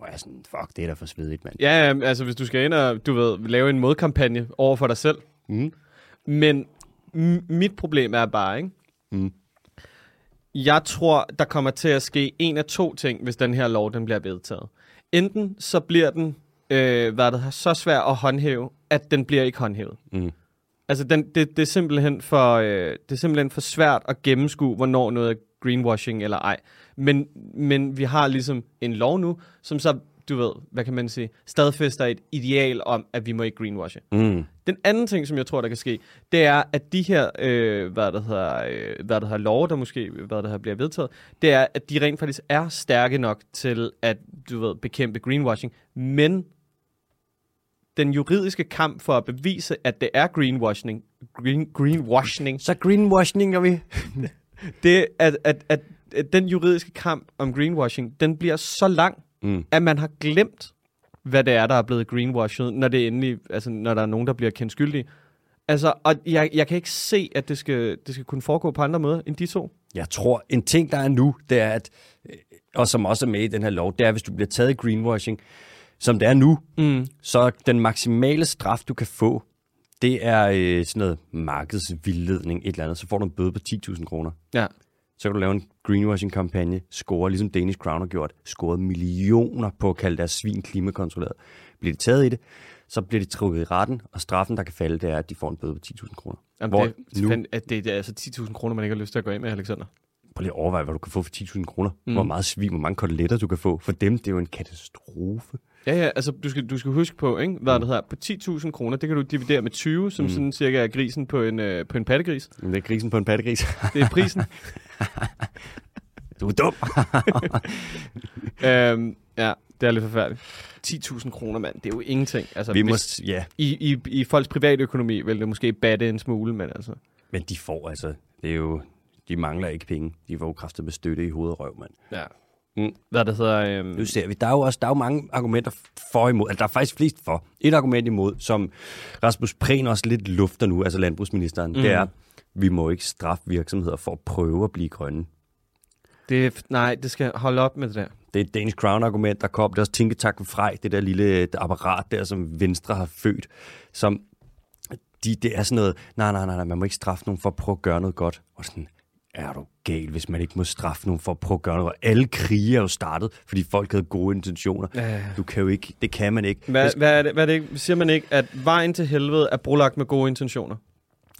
Og jeg sådan, fuck, det er da for svedigt, mand. Ja, altså hvis du skal ind og, du ved, lave en modkampagne over for dig selv. Mm. Men mit problem er bare, ikke? Mm. Jeg tror, der kommer til at ske en af to ting, hvis den her lov den bliver vedtaget. Enten så bliver den øh, hvad det, så svær at håndhæve, at den bliver ikke håndhævet. Mm. Altså, den, det, det, er simpelthen for, øh, det er simpelthen for svært at gennemskue, hvornår noget er greenwashing eller ej. Men, men vi har ligesom en lov nu, som så du ved, hvad kan man sige, stadfæster et ideal om, at vi må ikke greenwashe. Mm. Den anden ting, som jeg tror, der kan ske, det er, at de her, øh, hvad der hedder, øh, hvad der hedder lov, der måske, hvad der her bliver vedtaget, det er, at de rent faktisk er stærke nok til at, du ved, bekæmpe greenwashing, men den juridiske kamp for at bevise, at det er greenwashing, green, greenwashing. Så greenwashing er vi. det, at, at, at, at den juridiske kamp om greenwashing, den bliver så lang, mm. at man har glemt, hvad det er, der er blevet greenwashed, når det endelig, altså når der er nogen, der bliver kendt skyldige. Altså, og jeg, jeg kan ikke se, at det skal, det skal kunne foregå på andre måder end de to. Jeg tror, en ting, der er nu, det er, at, øh, og som også er med i den her lov, det er, at hvis du bliver taget i greenwashing, som det er nu, mm. så den maksimale straf, du kan få, det er øh, sådan noget markedsvildledning, et eller andet, så får du en bøde på 10.000 kroner. Ja så kan du lave en greenwashing-kampagne, score, ligesom Danish Crown har gjort, scoret millioner på at kalde deres svin klimakontrolleret. Bliver de taget i det, så bliver de trukket i retten, og straffen, der kan falde, det er, at de får en bøde på 10.000 kroner. Jamen, Hvor det, nu, at det, det er altså 10.000 kroner, man ikke har lyst til at gå ind med, Alexander. Prøv lige at overveje, hvad du kan få for 10.000 kroner. Mm. Hvor meget svin, hvor mange koteletter du kan få. For dem, det er jo en katastrofe. Ja, ja, altså du skal, du skal huske på, ikke? hvad mm. det hedder, på 10.000 kroner, det kan du dividere med 20, som mm. sådan cirka er grisen på en, øh, på en pattegris. Det er grisen på en pattegris. det er prisen. du er dum. øhm, ja, det er lidt forfærdeligt. 10.000 kroner, mand, det er jo ingenting. Altså, Vi hvis, må, ja. i, i, I folks privatøkonomi vil det måske batte en smule, men altså... Men de får altså, det er jo, de mangler ikke penge. De får jo kraftet med støtte i hovedet og røv, mand. Ja. Mm. Hvad det hedder... Øhm... Nu ser vi, der er jo også der er jo mange argumenter for imod. Altså, der er faktisk flest for. Et argument imod, som Rasmus Prehn også lidt lufter nu, altså landbrugsministeren, mm. det er, vi må ikke straffe virksomheder for at prøve at blive grønne. Det, nej, det skal holde op med det der. Det er et Danish Crown-argument, der kom. Det er også Tænketak Frej, det der lille det apparat der, som Venstre har født, som de, det er sådan noget, nej, nej, nej, man må ikke straffe nogen for at prøve at gøre noget godt. Og sådan, er du gal, hvis man ikke må straffe nogen for at prøve at gøre noget. Alle krige er jo startet, fordi folk havde gode intentioner. Øh. Du kan jo ikke, det kan man ikke. Hvad, Hvis- hvad, er det, hvad er det? Siger man ikke, at vejen til helvede er brolagt med gode intentioner?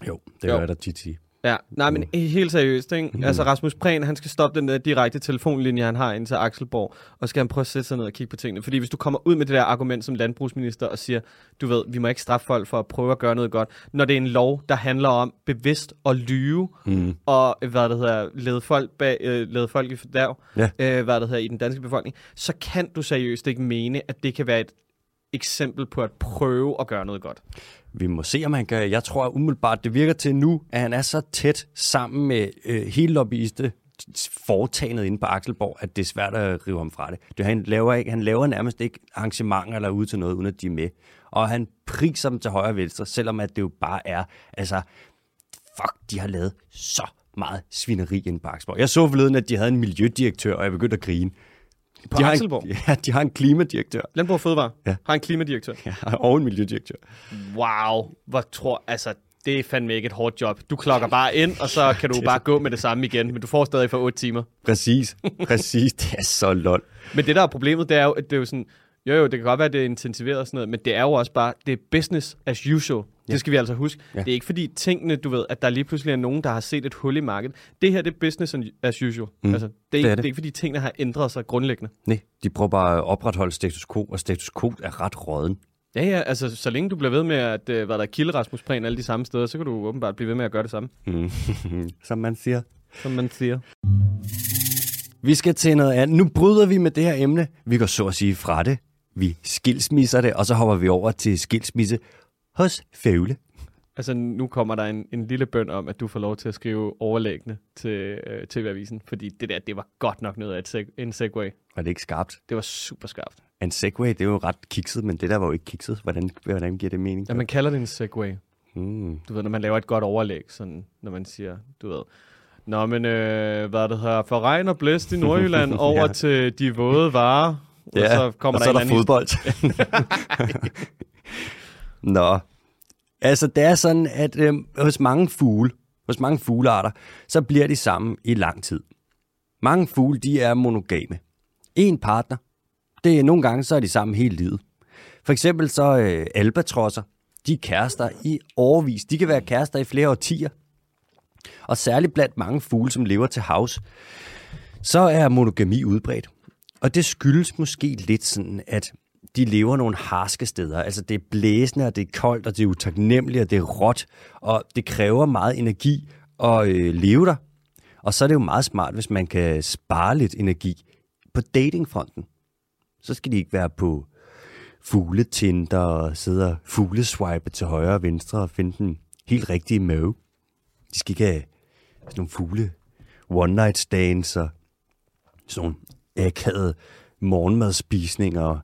Jo, det Jo. er der tit sige. Ja, nej, men helt seriøst, ikke? Mm. Altså Rasmus Prehn, han skal stoppe den der direkte telefonlinje, han har ind til Axelborg, og skal han prøve at sætte sig ned og kigge på tingene. Fordi hvis du kommer ud med det der argument som landbrugsminister og siger, du ved, vi må ikke straffe folk for at prøve at gøre noget godt, når det er en lov, der handler om bevidst at lyve, Mm. og hvad det hedder, lede folk, bag, øh, lede folk i fordærv, Ja. øh, hvad det hedder, i den danske befolkning, så kan du seriøst ikke mene, at det kan være et eksempel på at prøve at gøre noget godt. Vi må se, om han kan. Jeg tror umiddelbart, det virker til nu, at han er så tæt sammen med øh, hele lobbyiste foretagendet inde på Akselborg, at det er svært at rive ham fra det. det han, laver ikke, han laver nærmest ikke arrangementer eller ud til noget, uden at de er med. Og han priser dem til højre og venstre, selvom at det jo bare er, altså, fuck, de har lavet så meget svineri inde på Akselborg. Jeg så forleden, at de havde en miljødirektør, og jeg begyndte at grine. På de har Axelborg? En, ja, de har en klimadirektør Landbrug og Fødevare Ja. har en klimadirektør. ja, og en miljødirektør. Wow, hvor tror, altså, det er fandme ikke et hårdt job. Du klokker bare ind, og så kan du bare gå med det samme igen, men du får stadig for 8 timer. Præcis, præcis. Det er så lol. Men det der er problemet, det er jo, at det er jo sådan, jo jo, det kan godt være, at det er intensiveret og sådan noget, men det er jo også bare, det er business as usual. Det skal vi altså huske. Ja. Det er ikke fordi tingene, du ved, at der lige pludselig er nogen, der har set et hul i markedet. Det her, det er business as usual. Mm. Altså, det, er Det ikke, er det. det. er ikke fordi tingene har ændret sig grundlæggende. Nej, de prøver bare at opretholde status quo, og status quo er ret råden. Ja, ja, altså så længe du bliver ved med at øh, hvad der er kilde Rasmus Prehn alle de samme steder, så kan du åbenbart blive ved med at gøre det samme, Mm. Som man siger. som man siger. Vi skal til noget andet. Nu bryder vi med det her emne. Vi går så at sige fra det. Vi skilsmisser det, og så hopper vi over til skilsmisse hos Fævle. Altså, nu kommer der en, en lille bøn om, at du får lov til at skrive overlæggende til øh, TV-avisen, fordi det der, det var godt nok noget af et seg- en segway. Var det ikke skarpt? Det var super skarpt. En segway, det er jo ret kikset, men det der var jo ikke kikset. Hvordan, hvordan giver det mening? Ja, man kalder det en segway. Mm. Du ved, når man laver et godt overlæg, sådan, når man siger, du ved, Nå, men øh, hvad det hedder, for regn og blæst i Nordjylland over Ja. til de våde varer. og så kommer og der så er der anden fodbold. Nå, altså det er sådan, at øh, hos mange fugle, hos mange fuglearter, så bliver de sammen i lang tid. Mange fugle, de er monogame. En partner, det er nogle gange, så er de sammen hele livet. For eksempel så øh, albatrosser, de er kærester i årvis. De kan være kærester i flere årtier. Og særligt blandt mange fugle, som lever til havs, så er monogami udbredt. Og det skyldes måske lidt sådan, at de lever nogle harske steder. Altså det er blæsende, og det er koldt, og det er utaknemmeligt, og det er råt, og det kræver meget energi at øh, leve der. Og så er det jo meget smart, hvis man kan spare lidt energi på datingfronten. Så skal de ikke være på fugletinder og sidde og fugleswipe til højre og venstre og finde den helt rigtige mave. De skal ikke have sådan nogle fugle one night stands og sådan nogle akavede morgenmadspisninger og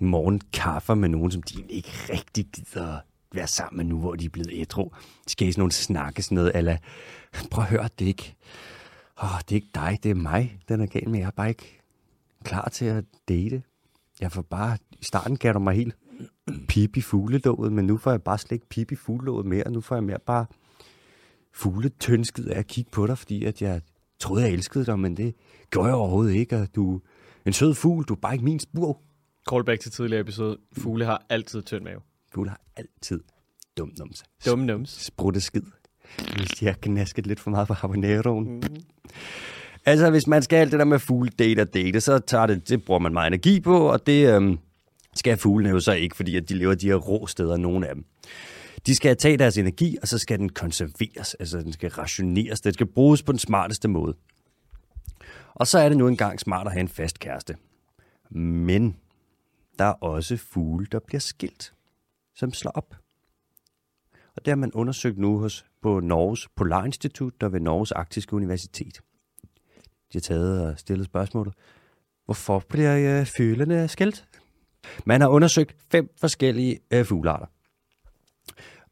morgenkaffer med nogen, som de ikke rigtig gider være sammen med nu, hvor de er blevet ædru. De skal i sådan nogle snakke, sådan noget, eller prøv at høre, det er ikke, åh, det er ikke dig, det er mig, den er gal med. Jeg er bare ikke klar til at date. Jeg får bare, i starten gav du mig helt pip i fuglelåget, men nu får jeg bare slet ikke pip i fuglelåget mere. Nu får jeg mere bare fugletønsket af at kigge på dig, fordi at jeg troede, jeg elskede dig, men det gjorde jeg overhovedet ikke. Og du er en sød fugl, du er bare ikke min spur. Callback til tidligere episode. Fugle har altid tynd mave. Fugle har altid dum numse. Dumme nums. Sprutte skid. Hvis de har knasket lidt for meget på habaneroen. Mm. Altså, hvis man skal alt det der med fugle date og date, så tager det, det bruger man meget energi på, og det øhm, skal fuglene jo så ikke, fordi at de lever de her rå steder, nogle af dem. De skal tage deres energi, og så skal den konserveres, altså den skal rationeres, den skal bruges på den smarteste måde. Og så er det nu engang smart at have en fast kæreste. Men der er også fugle, der bliver skilt, som slår op. Og det har man undersøgt nu hos, på Norges Polarinstitut og ved Norges Arktiske Universitet. De har taget og stillet spørgsmålet, hvorfor bliver øh, fuglene skilt? Man har undersøgt fem forskellige øh, fuglearter.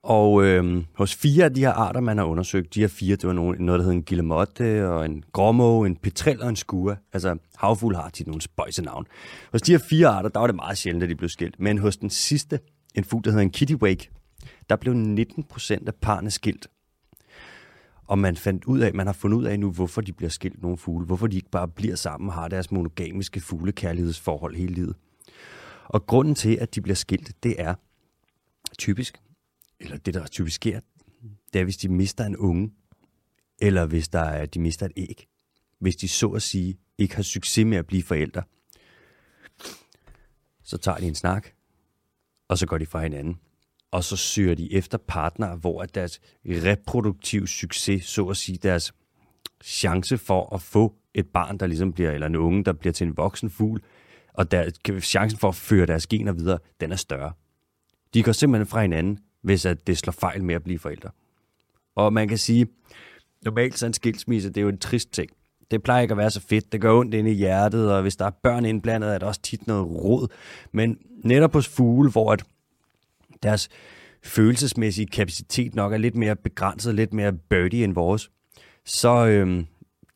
Og øh, hos fire af de her arter, man har undersøgt, de her fire, det var nogle, noget, der hedder en guillemotte, og en gråmåge, en petrel og en skua. Altså havfugl har tit nogle spøjse navn. Hos de her fire arter, der var det meget sjældent, at de blev skilt. Men hos den sidste, en fugl, der hedder en kittiwake, der blev 19 procent af parne skilt. Og man fandt ud af, man har fundet ud af nu, hvorfor de bliver skilt nogle fugle. Hvorfor de ikke bare bliver sammen og har deres monogamiske fuglekærlighedsforhold hele livet. Og grunden til, at de bliver skilt, det er typisk, eller det der typisk sker, det er, hvis de mister en unge, eller hvis der er, de mister et æg. Hvis de så at sige ikke har succes med at blive forældre, så tager de en snak, og så går de fra hinanden. Og så søger de efter partnere, hvor at deres reproduktiv succes, så at sige deres chance for at få et barn, der ligesom bliver, eller en unge, der bliver til en voksen fugl, og der, chancen for at føre deres gener videre, den er større. De går simpelthen fra hinanden, hvis at det slår fejl med at blive forældre. Og man kan sige, normalt så en skilsmisse, det er jo en trist ting. Det plejer ikke at være så fedt. Det gør ondt inde i hjertet, og hvis der er børn indblandet, er der også tit noget rod. Men netop hos fugle, hvor at deres følelsesmæssige kapacitet nok er lidt mere begrænset, lidt mere birdie end vores, så øhm,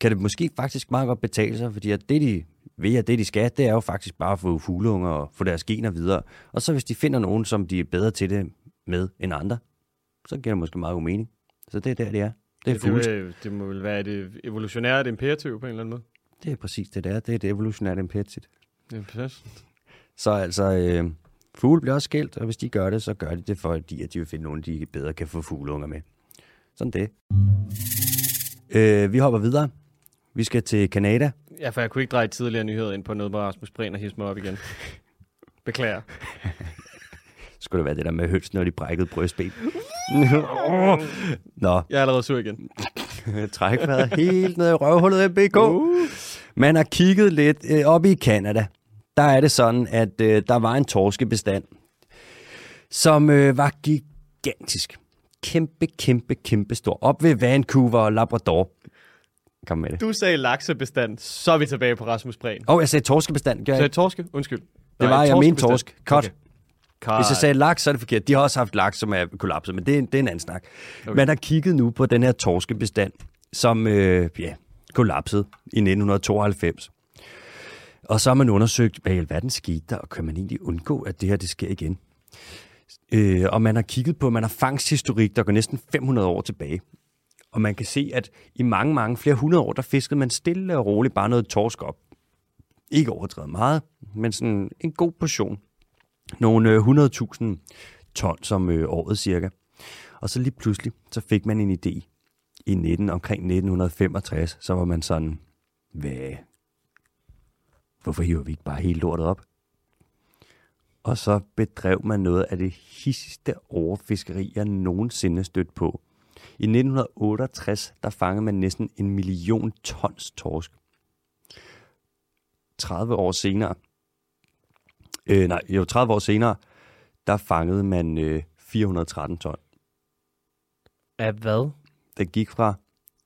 kan det måske faktisk meget godt betale sig, fordi at det, de ved, at det, de skal, det er jo faktisk bare at få fugleunger og få deres gener videre. Og så hvis de finder nogen, som de er bedre til det med end andre, så giver det måske meget god mening. Så det er der, det er. Det er det, fugle. det, det må vel være et evolutionært imperativ på en eller anden måde. Det er præcis det, der. Det er et evolutionært imperativ. Det er præcis. Så altså, øh, fugle bliver også skilt, og hvis de gør det, så gør de det, fordi at de vil finde nogen, de bedre kan få fugleunger med. Sådan det. Øh, vi hopper videre. Vi skal til Kanada. Ja, for jeg kunne ikke dreje tidligere nyheder ind på noget med Rasmus Prehn og hisse mig op igen. Beklager. Skulle det være det der med høns, når de brækkede brystben? Nå, Jeg er allerede sur igen. træk vejret helt ned i røvhullet af BK. Man har kigget lidt øh, op i Kanada. Der er det sådan, at øh, der var en torskebestand, som øh, var gigantisk. Kæmpe, kæmpe, kæmpe stor. Op ved Vancouver og Labrador. Kom med det. Du sagde laksebestand, så er vi tilbage på Rasmus Prehn. Åh, oh, jeg sagde torskebestand. Gør Så jeg? er torske? Undskyld. Det var, jeg mente torsk. Cut. Okay. Hvis jeg sagde laks, så er det forkert. De har også haft laks, som er kollapset, men det er, det er en anden snak. Okay. Man har kigget nu på den her torskebestand, som øh, ja, kollapsede i 1992. Og så har man undersøgt, hvad i alverden skete der, og kan man egentlig undgå, at det her det sker igen? Øh, og man har kigget på, man har fangsthistorik, der går næsten 500 år tilbage. Og man kan se, at i mange, mange, flere hundrede år, der fiskede man stille og roligt bare noget torsk op. Ikke overdrevet meget, men sådan en god portion. Nogle øh, 100.000 ton som øh, året cirka. Og så lige pludselig, så fik man en idé i 19, omkring 1965, så var man sådan, hvad, hvorfor hiver vi ikke bare hele lortet op? Og så bedrev man noget af det hissigste overfiskeri, jeg nogensinde stødt på. I 1968, der fangede man næsten en million tons torsk. 30 år senere, øh, nej, jo 30 år senere, der fangede man øh, 413 ton. Af hvad? Det gik fra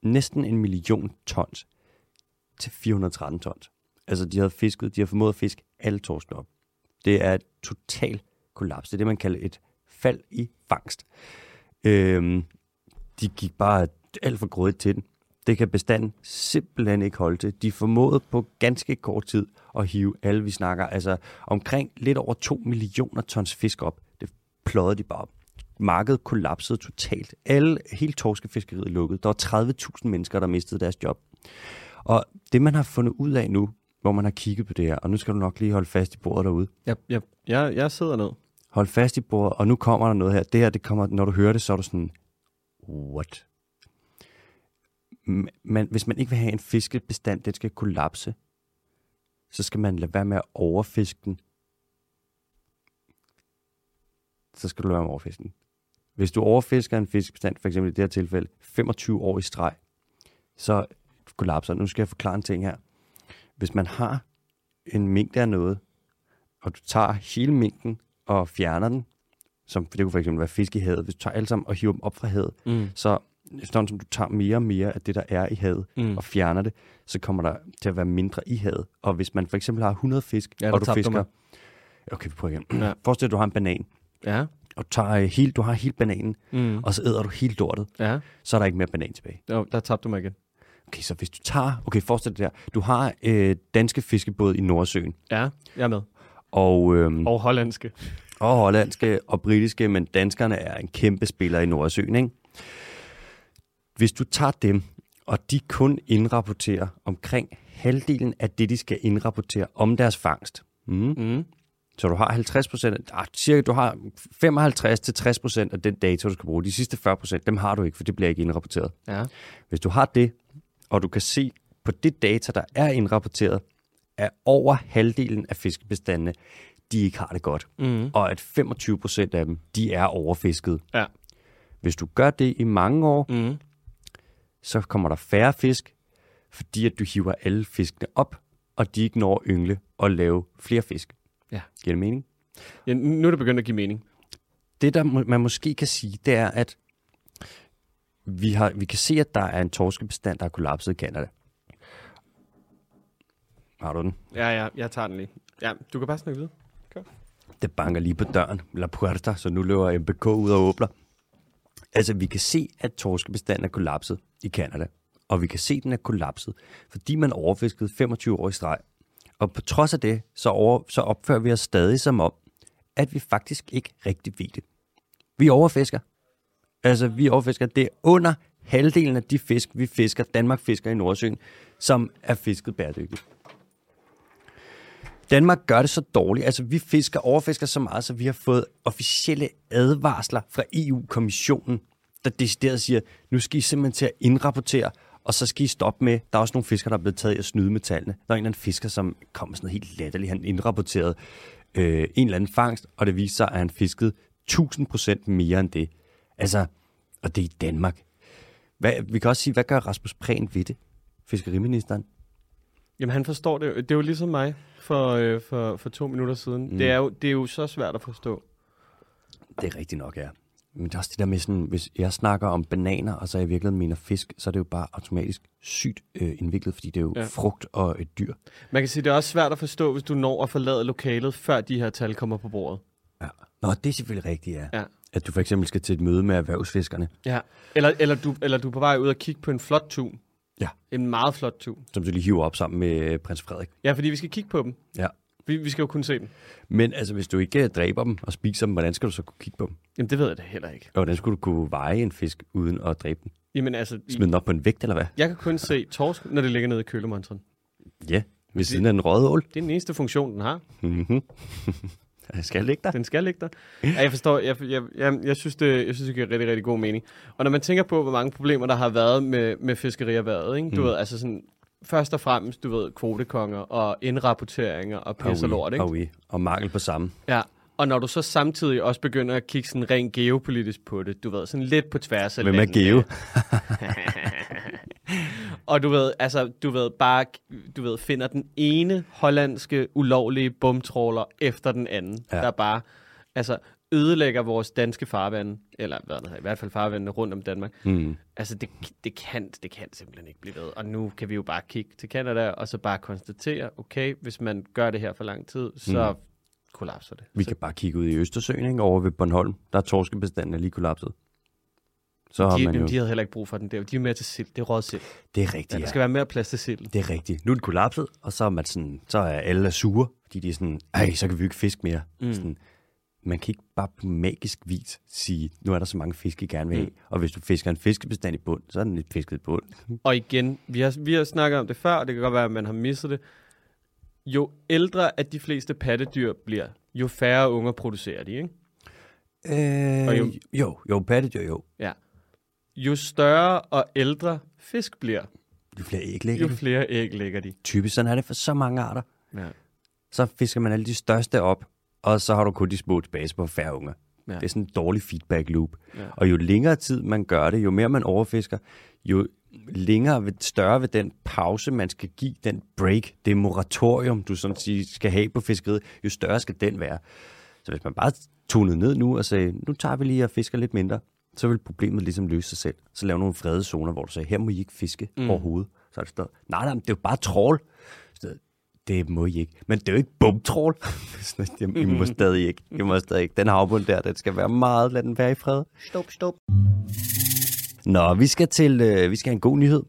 næsten en million tons til 413 tons. Altså, de havde fisket, de har formået at fiske alle torsken op. Det er et total kollaps. Det er det, man kalder et fald i fangst. Øhm, de gik bare alt for grådigt til den. Det kan bestanden simpelthen ikke holde til. De formåede på ganske kort tid at hive alle, vi snakker, altså omkring lidt over 2 millioner tons fisk op. Det pløjede de bare op. Markedet kollapsede totalt. Alle, hele torskefiskeriet lukkede. Der var 30.000 mennesker, der mistede deres job. Og det, man har fundet ud af nu, hvor man har kigget på det her, og nu skal du nok lige holde fast i bordet derude. Jeg, jeg, jeg, jeg sidder ned. Hold fast i bordet, og nu kommer der noget her. Det her, det kommer, når du hører det, så er du sådan, what? M- Men hvis man ikke vil have en fiskebestand, den skal kollapse, så skal man lade være med at overfiske den. Så skal du lade være med at overfiske den. Hvis du overfisker en fiskebestand, for eksempel i det her tilfælde, 25 år i streg, så kollapser. Nu skal jeg forklare en ting her. Hvis man har en mængde af noget, og du tager hele mængden og fjerner den, som det kunne for eksempel være fisk i havet, hvis du tager alle sammen og hiver dem op fra havet, Mm. så efterhånden som du tager mere og mere af det, der er i havet, Mm. og fjerner det, så kommer der til at være mindre i havet. Og hvis man for eksempel har 100 fisk, Ja, og du du fisker... mig. Okay, vi prøver igen. Ja. Forestil dig, at du har en banan, Ja. og du, tager, øh, hele, du har hele bananen, Mm. og så æder du hele lortet, Ja. så er der ikke mere banan tilbage. Jo, der tabte du mig igen. Okay, så hvis du tager... Okay, forestil dig der. Du har øh, danske fiskebåd i Nordsøen, Ja, jeg er med. og, øhm, Og hollandske. og hollandske og britiske, men danskerne er en kæmpe spiller i Nordsøen, ikke? Hvis du tager dem, og de kun indrapporterer omkring halvdelen af det, de skal indrapportere om deres fangst. Mm. Mm. Så du har 50 procent, ah, cirka du har 55 til 60 procent af den data, du skal bruge. De sidste 40 procent, dem har du ikke, for det bliver ikke indrapporteret. Ja. Hvis du har det, og du kan se på det data, der er indrapporteret, at over halvdelen af fiskebestandene, de ikke har det godt. Mm. Og at 25 procent af dem, de er overfisket. Ja. Hvis du gør det i mange år, Mm. Så kommer der færre fisk, fordi at du hiver alle fiskene op, og de ikke når at yngle og lave flere fisk. Ja. Giver det mening? ja. Nu er det begyndt at give mening. Det, der man måske kan sige, det er, at vi, har, vi kan se, at der er en torskebestand, der er kollapset i Canada. Har du den? Ja, ja, jeg tager den lige. Ja, du kan bare snakke videre. Det banker lige på døren, La Puerta, så nu løber MBK ud og åbner. Altså, vi kan se, at torskebestanden er kollapset i Kanada. Og vi kan se, at den er kollapset, fordi man overfiskede 25 år i streg. Og på trods af det, så, over, så opfører vi os stadig som om, at vi faktisk ikke rigtig ved det. Vi overfisker. Altså, vi overfisker. Det er under halvdelen af de fisk, vi fisker, Danmark fisker i Nordsøen, som er fisket bæredygtigt. Danmark gør det så dårligt. Altså, vi fisker, overfisker så meget, så vi har fået officielle advarsler fra EU-kommissionen, der decideret siger, nu skal I simpelthen til at indrapportere, og så skal I stoppe med, der er også nogle fiskere, der er blevet taget i at snyde med tallene. Der er en eller anden fisker, som kom med sådan noget helt latterligt. Han indrapporterede øh, en eller anden fangst, og det viste sig, at han fiskede 1000% mere end det. Altså, og det er i Danmark. Hvad, vi kan også sige, hvad gør Rasmus Prehn ved det? Fiskeriministeren? Jamen, han forstår det. Det er jo ligesom mig for, øh, for, for to minutter siden. Mm. Det, er jo, det er jo så svært at forstå. Det er rigtigt nok, ja. Men det er også det der med sådan, hvis jeg snakker om bananer, og så i virkeligheden mener fisk, så er det jo bare automatisk sygt øh, indviklet, fordi det er jo Ja. ja. frugt og et dyr. Man kan sige, det er også svært at forstå, hvis du når at forlade lokalet, før de her tal kommer på bordet. Ja. Nå, det er selvfølgelig rigtigt, ja. Ja. At du for eksempel skal til et møde med erhvervsfiskerne, Ja. Eller, eller, du, eller du er på vej ud og kigge på en flot tun. Ja. En meget flot tun. som du lige hiver op sammen med øh, prins Frederik. Ja, fordi vi skal kigge på dem. Ja. Vi, vi skal jo kunne se dem. Men altså, hvis du ikke øh, dræber dem og spiser dem, hvordan skal du så kunne kigge på dem? Jamen, det ved jeg da heller ikke. Og hvordan skulle du kunne veje en fisk uden at dræbe den? Jamen altså, Smide den op på en vægt, eller hvad? jeg kan kun se torsk, når det ligger nede i kølemontren. Ja, ved siden af en røget ål. Det er den eneste funktion, den har. Mm-hmm. Jeg skal ligge der. Den skal ligge der. Ja, jeg forstår, jeg, jeg, jeg, jeg, synes, det, jeg synes, det giver rigtig, rigtig god mening. Og når man tænker på, hvor mange problemer, der har været med, med fiskerierhvervet, ikke? Du Mm. ved, altså sådan, først og fremmest, du ved, kvotekonger og indrapporteringer og pis og lort, ikke? Og, vi. og mangel på samme. Ja, og når du så samtidig også begynder at kigge sådan rent geopolitisk på det, du ved, sådan lidt på tværs af Hvem er landene. Geo? Og du ved, altså, du ved, bare, du ved, finder den ene hollandske ulovlige bumtråler efter den anden. Ja. der bare, altså, ødelægger vores danske farvande, eller hvad det hedder, i hvert fald farvandene rundt om Danmark. Mm. Altså, det, det, kan, det kan simpelthen ikke blive ved. Og nu kan vi jo bare kigge til Canada, og så bare konstatere, okay, hvis man gør det her for lang tid, så mm. kollapser det. Vi så, kan bare kigge ud i Østersøen, ikke? over ved Bornholm. Der er torskebestanden er lige kollapset. Så har de, man jo... de havde heller ikke brug for den der. De er mere til sild. Det er råd sild. Det er Ja, rigtigt, der ja. skal være mere plads til sild. Det er rigtigt. Nu er den kollapset, og så er, man sådan, så er alle sure, fordi de er sådan, ej, så kan vi ikke fiske mere. Mm. Sådan, man kan ikke bare på magisk vis sige, nu er der så mange fisk, I gerne vil have. Mm. Og hvis du fisker en fiskebestand i bund, så er den lidt fisket i bund. Og igen, vi har, vi har snakket om det før, og det kan godt være, at man har misset det. Jo ældre at de fleste pattedyr bliver, jo færre unger producerer de, ikke? Øh, Og jo, jo- jo, jo, pattedyr, jo. Ja. Jo større og ældre fisk bliver, Jo flere æg jo lægger de. flere æg lægger de. Typisk sådan er det for så mange arter. Ja. Så fisker man alle de største op, og så har du kun de små tilbage på færre unger. Ja. Det er sådan en dårlig feedback loop. Ja. Og jo længere tid man gør det, jo mere man overfisker, jo længere, vil- større vil den pause, man skal give, den break, det moratorium, du sådan sige, skal have på fiskeriet, jo større skal den være. Så hvis man bare tonede ned nu og sagde, nu tager vi lige og fisker lidt mindre, så vil problemet ligesom løse sig selv. Så lav nogle fredede zoner, hvor du sagde, her må I ikke fiske Mm. overhovedet. Så er det stået, nej, nej, det er jo bare trål. Det må I ikke. Men det er jo ikke bumtrål. I må stadig ikke. I må stadig ikke. Den havbund der, den skal være meget, lad den være i fred. Stop, stop. Nå, vi skal til øh, vi skal have en god nyhed.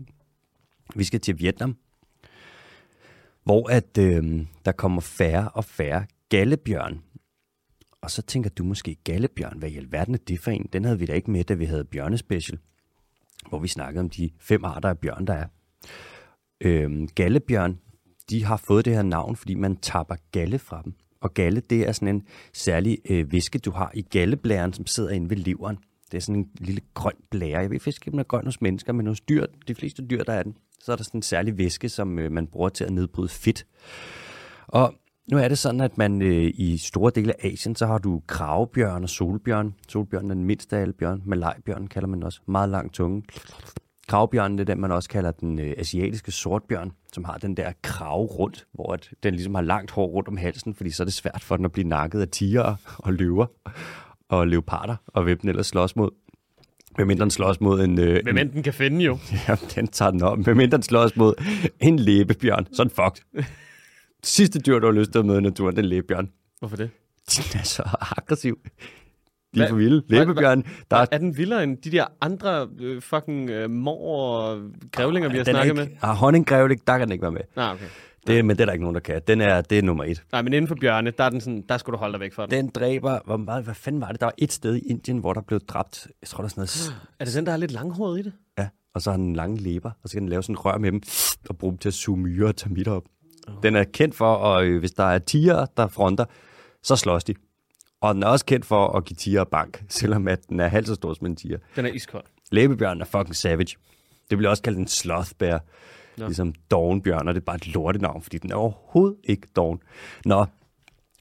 Vi skal til Vietnam, hvor at øh, der kommer færre og færre gallebjørn. Og så tænker du måske, gallebjørn, hvad i alverden er det for en? Den havde vi da ikke med, da vi havde bjørnespecial. hvor vi snakkede om de fem arter af bjørn, der er. Øhm, gallebjørn, de har fået det her navn, fordi man tapper galle fra dem. Og galle, det er sådan en særlig øh, væske, du har i galleblæren, som sidder inde ved leveren. Det er sådan en lille grøn blære. Jeg ved faktisk ikke, om den er grøn hos mennesker, men hos dyr, de fleste dyr, der er den. Så er der sådan en særlig væske, som øh, man bruger til at nedbryde fedt. Og nu er det sådan, at man øh, i store dele af Asien, så har du kravbjørn og solbjørn. Solbjørn er den mindste af alle bjørn. Malajbjørn kalder man også. Meget lang tunge. Kravbjørnen det er den, man også kalder den øh, asiatiske sortbjørn, som har den der krav rundt, hvor at den ligesom har langt hår rundt om halsen, fordi så er det svært for den at blive nakket af tiger og løver og leoparder, og hvem den ellers slås mod. Hvem den slås mod en... Øh, Hvem end den kan finde jo. Ja, den tager den op. Hvem den slås mod en læbebjørn. Sådan fucked. Sidste dyr, du har lyst til at møde i naturen, det er læbebjørn. Hvorfor det? Den er så aggressiv. De er for vilde. Læbebjørn, der Er, er den vildere end de der andre øh, fucking øh, mor og grævlinger, vi har snakket ikke, med? Ah, honninggrævling, der kan den ikke være med. Nej, okay. Det, men det er der ikke nogen, der kan. Den er, det er nummer et. Nej, men inden for bjørne, der, er den sådan, der skulle du holde dig væk fra den. Den dræber, hvor meget, hvad fanden var det? Der var et sted i Indien, hvor der blev dræbt, jeg tror, der er sådan noget, Er det den, der er lidt langhåret i det? ja, og så har den lange læber, og så kan den lave sådan en rør med dem, og bruge dem til at suge myrer og termitter op. Den er kendt for, og øh, hvis der er tiger, der fronter, så slås de. Og den er også kendt for at give tiger bank, selvom at den er halvt så stor som en tiger. Den er iskold. Læbebjørnen er fucking savage. Det bliver også kaldt en slothbear. Nå. Ligesom dovenbjørn, og det er bare et lortenavn, fordi den er overhovedet ikke doven. Nå,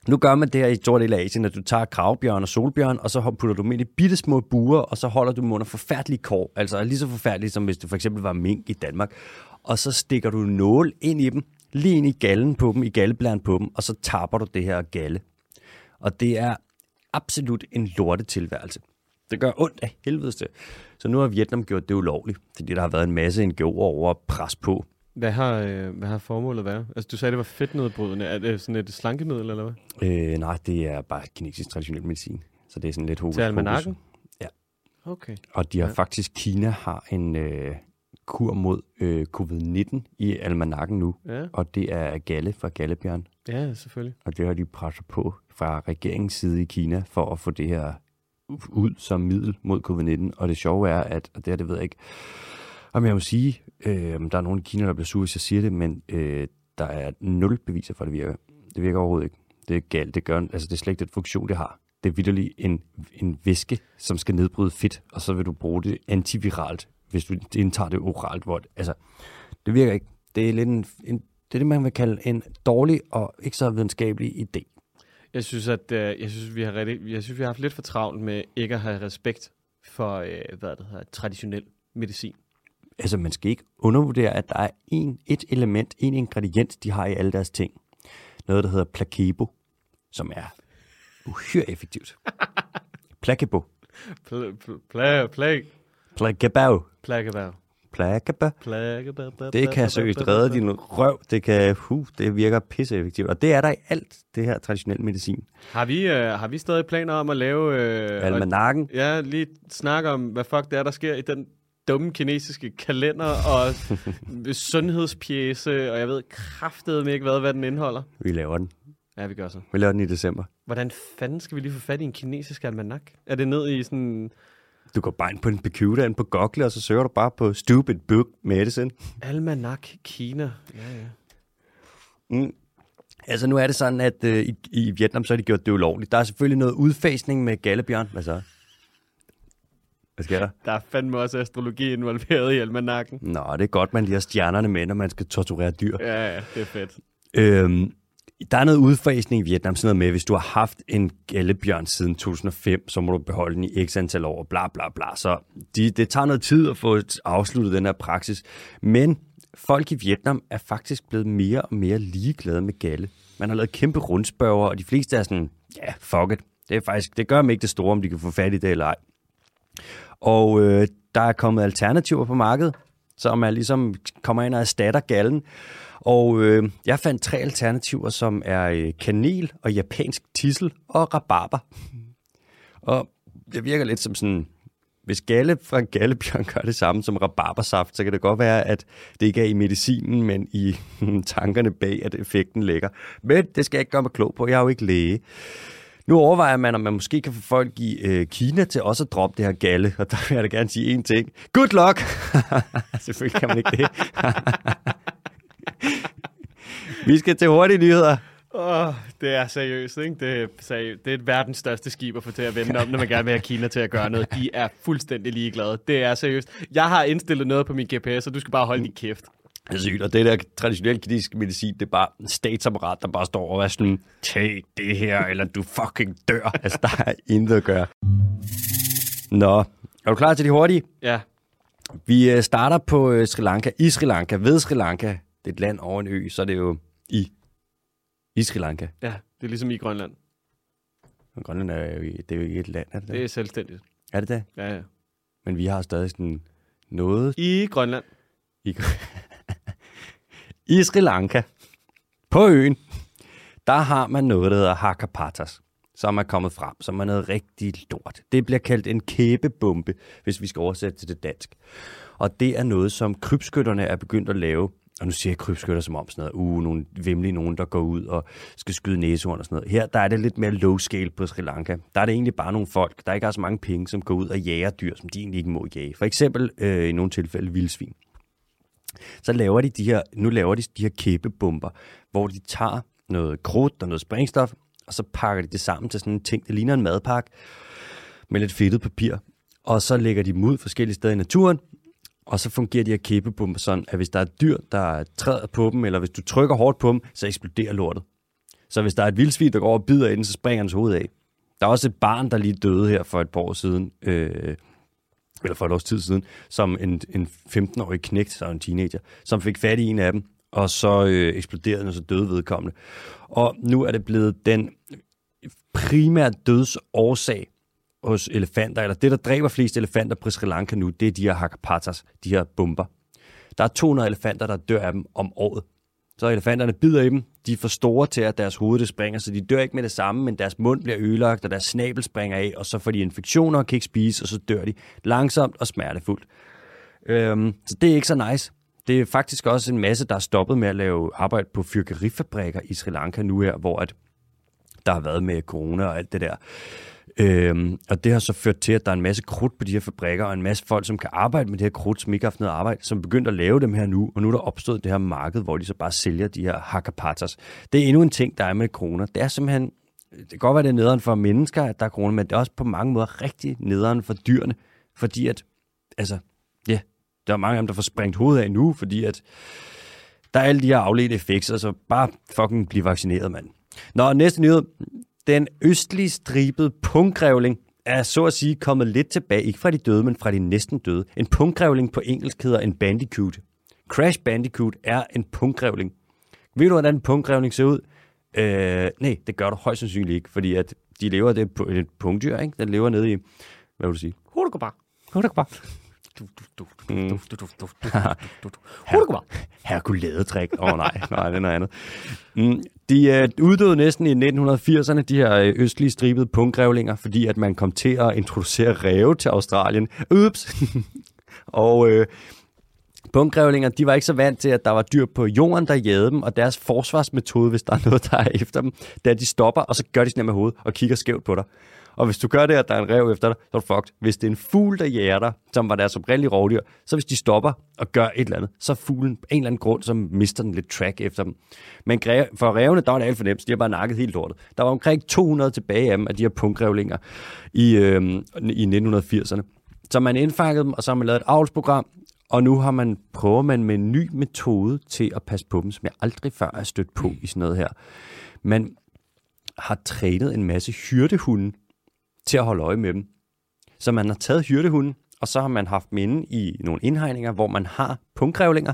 nu gør man det her i stor del af Asien, at du tager kravbjørn og solbjørn, og så putter du dem ind i bitte små buer, og så holder du dem under forfærdelige kår, altså lige så forfærdelige, som hvis det for eksempel var mink i Danmark. Og så stikker du nål ind i dem, lige ind i gallen på dem, i galleblæren på dem, og så tapper du det her galle. Og det er absolut en lortetilværelse. Det gør ondt af helvedes til. Så nu har Vietnam gjort det ulovligt, fordi der har været en masse NGO'er over at presse på. Hvad har, øh, hvad har formålet været? Altså, du sagde, det var fedtnedbrydende. Er det sådan et slankemiddel, eller hvad? Øh, nej, det er bare kinesisk traditionel medicin. Så det er sådan lidt hokus Til almanakken? Ja. Okay. Og de har ja. faktisk, Kina har en øh, kur mod øh, covid-19 i almanakken nu. Ja, Og det er galle fra gallebjørn. ja selvfølgelig. Og det har de presset på fra regeringens side i Kina for at få det her ud som middel mod covid-19. Og det sjove er, at, og det her, det ved jeg ikke, om jeg må sige, øh, der er nogen i Kina, der bliver sure, hvis jeg siger det, men øh, der er nul beviser for, at det virker. Det virker overhovedet ikke. Det er galt. Det, gør, altså, det er slet ikke den funktion, det har. Det er vidderligt en, en væske, som skal nedbryde fedt, og så vil du bruge det antiviralt, hvis du indtager det oralt. Hvor, det- altså, det virker ikke. Det er lidt en, en det er det, man vil kalde en dårlig og ikke så videnskabelig idé. Jeg synes, at øh, jeg synes, vi har rigtig, jeg synes, vi har haft lidt for travlt med ikke at have respekt for, øh, hvad det hedder, traditionel medicin. Altså, man skal ikke undervurdere, at der er en, et element, en ingrediens, de har i alle deres ting. Noget, der hedder placebo, som er uhyre effektivt. Placebo. Pl- pl- pla- plag, Plaggebær. Placebo. Plaggebær. Det kan seriøst redde din røv. Det kan, huh, det virker pisseeffektivt. Og det er der i alt det her traditionelle medicin. Har vi, øh, har vi stadig planer om at lave... Øh, og- Almanakken. Ja, lige snakke om, hvad fuck det er, der sker i den dumme kinesiske kalender og sundhedspjæse, og jeg ved kraftedeme ikke, hvad, hvad den indeholder. Vi laver den. Ja, vi gør så. Vi laver den i december. Hvordan fanden skal vi lige få fat i en kinesisk almanak? Er det ned i sådan Du går bare ind på en computer, ind på Google, og så søger du bare på Stupid Book Medicine. almanak Kina? Ja, ja. Mm. Altså nu er det sådan, at øh, i, i Vietnam, så har de gjort det ulovligt. Der er selvfølgelig noget udfasning med gallebjørn. Hvad så? Hvad sker der? Der er fandme også astrologi involveret i almanakken. Nå, det er godt, man lige har stjernerne med, når man skal torturere dyr. Ja, ja, det er fedt. Øhm, der er noget udfasning i Vietnam, sådan noget med, hvis du har haft en gallebjørn siden 2005, så må du beholde den i x antal år, bla bla bla. Så de, det tager noget tid at få afsluttet den her praksis. Men folk i Vietnam er faktisk blevet mere og mere ligeglade med galle. Man har lavet kæmpe rundspørger, og de fleste er sådan, ja, fuck it. Det, er faktisk, det gør dem ikke det store, om de kan få fat i det eller ej. Og øh, der er kommet alternativer på markedet, som er ligesom kommer ind og erstatter gallen. Og øh, jeg fandt tre alternativer, som er øh, kanel og japansk tissel og rabarber. Og det virker lidt som sådan, hvis galle fra en gallebjørn gør det samme som rabarbersaft, så kan det godt være, at det ikke er i medicinen, men i tankerne bag, at effekten ligger. Men det skal jeg ikke gøre mig klog på. Jeg er jo ikke læge. Nu overvejer man, om man måske kan få folk i øh, Kina til også at droppe det her galle, og der vil jeg da gerne sige én ting. Good luck! Selvfølgelig kan man ikke det. Vi skal til hurtige nyheder. Oh, det er seriøst, ikke? Det er, seriøst. det er verdens største skib at få til at vende om, når man gerne vil have Kina til at gøre noget. De er fuldstændig ligeglade. Det er seriøst. Jeg har indstillet noget på min GPS, og du skal bare holde din kæft. Det er sygt, og det der traditionelle kinesiske medicin, det er bare en statsapparat, der bare står og er sådan, tag det her, eller du fucking dør. altså, der er intet at gøre. Nå, er du klar til de hurtige? Ja. Vi øh, starter på øh, Sri Lanka, i Sri Lanka, ved Sri Lanka. Det er et land over en ø, så er det jo i, i Sri Lanka. Ja, det er ligesom i Grønland. Og Grønland er jo, det er jo ikke et land, er det, Det det? er selvstændigt. Er det det? Ja, ja. Men vi har stadig sådan noget I Grønland. i, i Sri Lanka, på øen, der har man noget, der hedder Hakapatas, som er kommet frem, som er noget rigtig lort. Det bliver kaldt en kæbebombe, hvis vi skal oversætte til det dansk. Og det er noget, som krybskytterne er begyndt at lave. Og nu siger jeg krybskytter som om sådan noget, uh, nogle vimlige nogen, der går ud og skal skyde næsehorn og sådan noget. Her der er det lidt mere low scale på Sri Lanka. Der er det egentlig bare nogle folk, der ikke har så mange penge, som går ud og jager dyr, som de egentlig ikke må jage. For eksempel øh, i nogle tilfælde vildsvin så laver de de her, nu laver de de her kæbebomber, hvor de tager noget krudt og noget sprængstof, og så pakker de det sammen til sådan en ting, der ligner en madpakke, med lidt fedtet papir, og så lægger de dem ud forskellige steder i naturen, og så fungerer de her kæbebomber sådan, at hvis der er et dyr, der træder på dem, eller hvis du trykker hårdt på dem, så eksploderer lortet. Så hvis der er et vildsvin, der går og bider ind, så springer hans hoved af. Der er også et barn, der lige døde her for et par år siden, øh, eller for et års tid siden, som en, en 15-årig knægt, så en teenager, som fik fat i en af dem, og så øh, eksploderede den, og så døde vedkommende. Og nu er det blevet den primære dødsårsag hos elefanter, eller det, der dræber flest elefanter på Sri Lanka nu, det er de her hakapatas, de her bomber. Der er 200 elefanter, der dør af dem om året. Så elefanterne bider i dem, de er for store til, at deres hoved det springer, så de dør ikke med det samme, men deres mund bliver ødelagt, og deres snabel springer af, og så får de infektioner og kan ikke spise, og så dør de langsomt og smertefuldt. Øhm, så det er ikke så nice. Det er faktisk også en masse, der er stoppet med at lave arbejde på fyrkerifabrikker i Sri Lanka nu her, hvor at der har været med corona og alt det der. Øhm, og det har så ført til, at der er en masse krudt på de her fabrikker, og en masse folk, som kan arbejde med det her krudt, som ikke har haft noget arbejde, som begyndte at lave dem her nu, og nu er der opstået det her marked, hvor de så bare sælger de her hakapatas. Det er endnu en ting, der er med corona. Det er simpelthen, det kan godt være, det er nederen for mennesker, at der er corona, men det er også på mange måder rigtig nederen for dyrene, fordi at, altså, ja, der er mange af dem, der får sprængt hovedet af nu, fordi at der er alle de her afledte effekter, så bare fucking blive vaccineret, mand. Nå, næste nyhed. Den østlige stribede punggrævling er så at sige kommet lidt tilbage, ikke fra de døde, men fra de næsten døde. En punggrævling på engelsk hedder en bandicoot. Crash Bandicoot er en punggrævling. Ved du, hvordan en punggrævling ser ud? Øh, nej, det gør du højst sandsynligt ikke, fordi at de lever, det er et pungdyr, ikke? Den lever nede i, hvad vil du sige? Hurtigere. Hurtigere Herkuladetrik. Åh oh, nej, nej, det er noget andet. Mm, de øh, uddøde næsten i 1980'erne, de her øh, østlige stribede punggrævlinger, fordi at man kom til at introducere ræve til Australien. Ups! og øh, punggrævlinger, de var ikke så vant til, at der var dyr på jorden, der jagede dem, og deres forsvarsmetode, hvis der er noget, der er efter dem, det er, at de stopper, og så gør de sådan med hovedet og kigger skævt på dig. Og hvis du gør det, at der er en rev efter dig, så er du fucked. Hvis det er en fugl, der jager dig, som var deres oprindelige rovdyr, så hvis de stopper og gør et eller andet, så er fuglen på en eller anden grund, så mister den lidt track efter dem. Men for revene, der var det alt for nemt, så de har bare nakket helt lortet. Der var omkring 200 tilbage af dem, af de her punkrevlinger i, øh, i 1980'erne. Så man indfangede dem, og så har man lavet et avlsprogram, og nu har man prøver man med en ny metode til at passe på dem, som jeg aldrig før er stødt på i sådan noget her. Man har trænet en masse hyrdehunde til at holde øje med dem. Så man har taget hyrdehunden, og så har man haft dem inde i nogle indhegninger, hvor man har punktgrævlinger,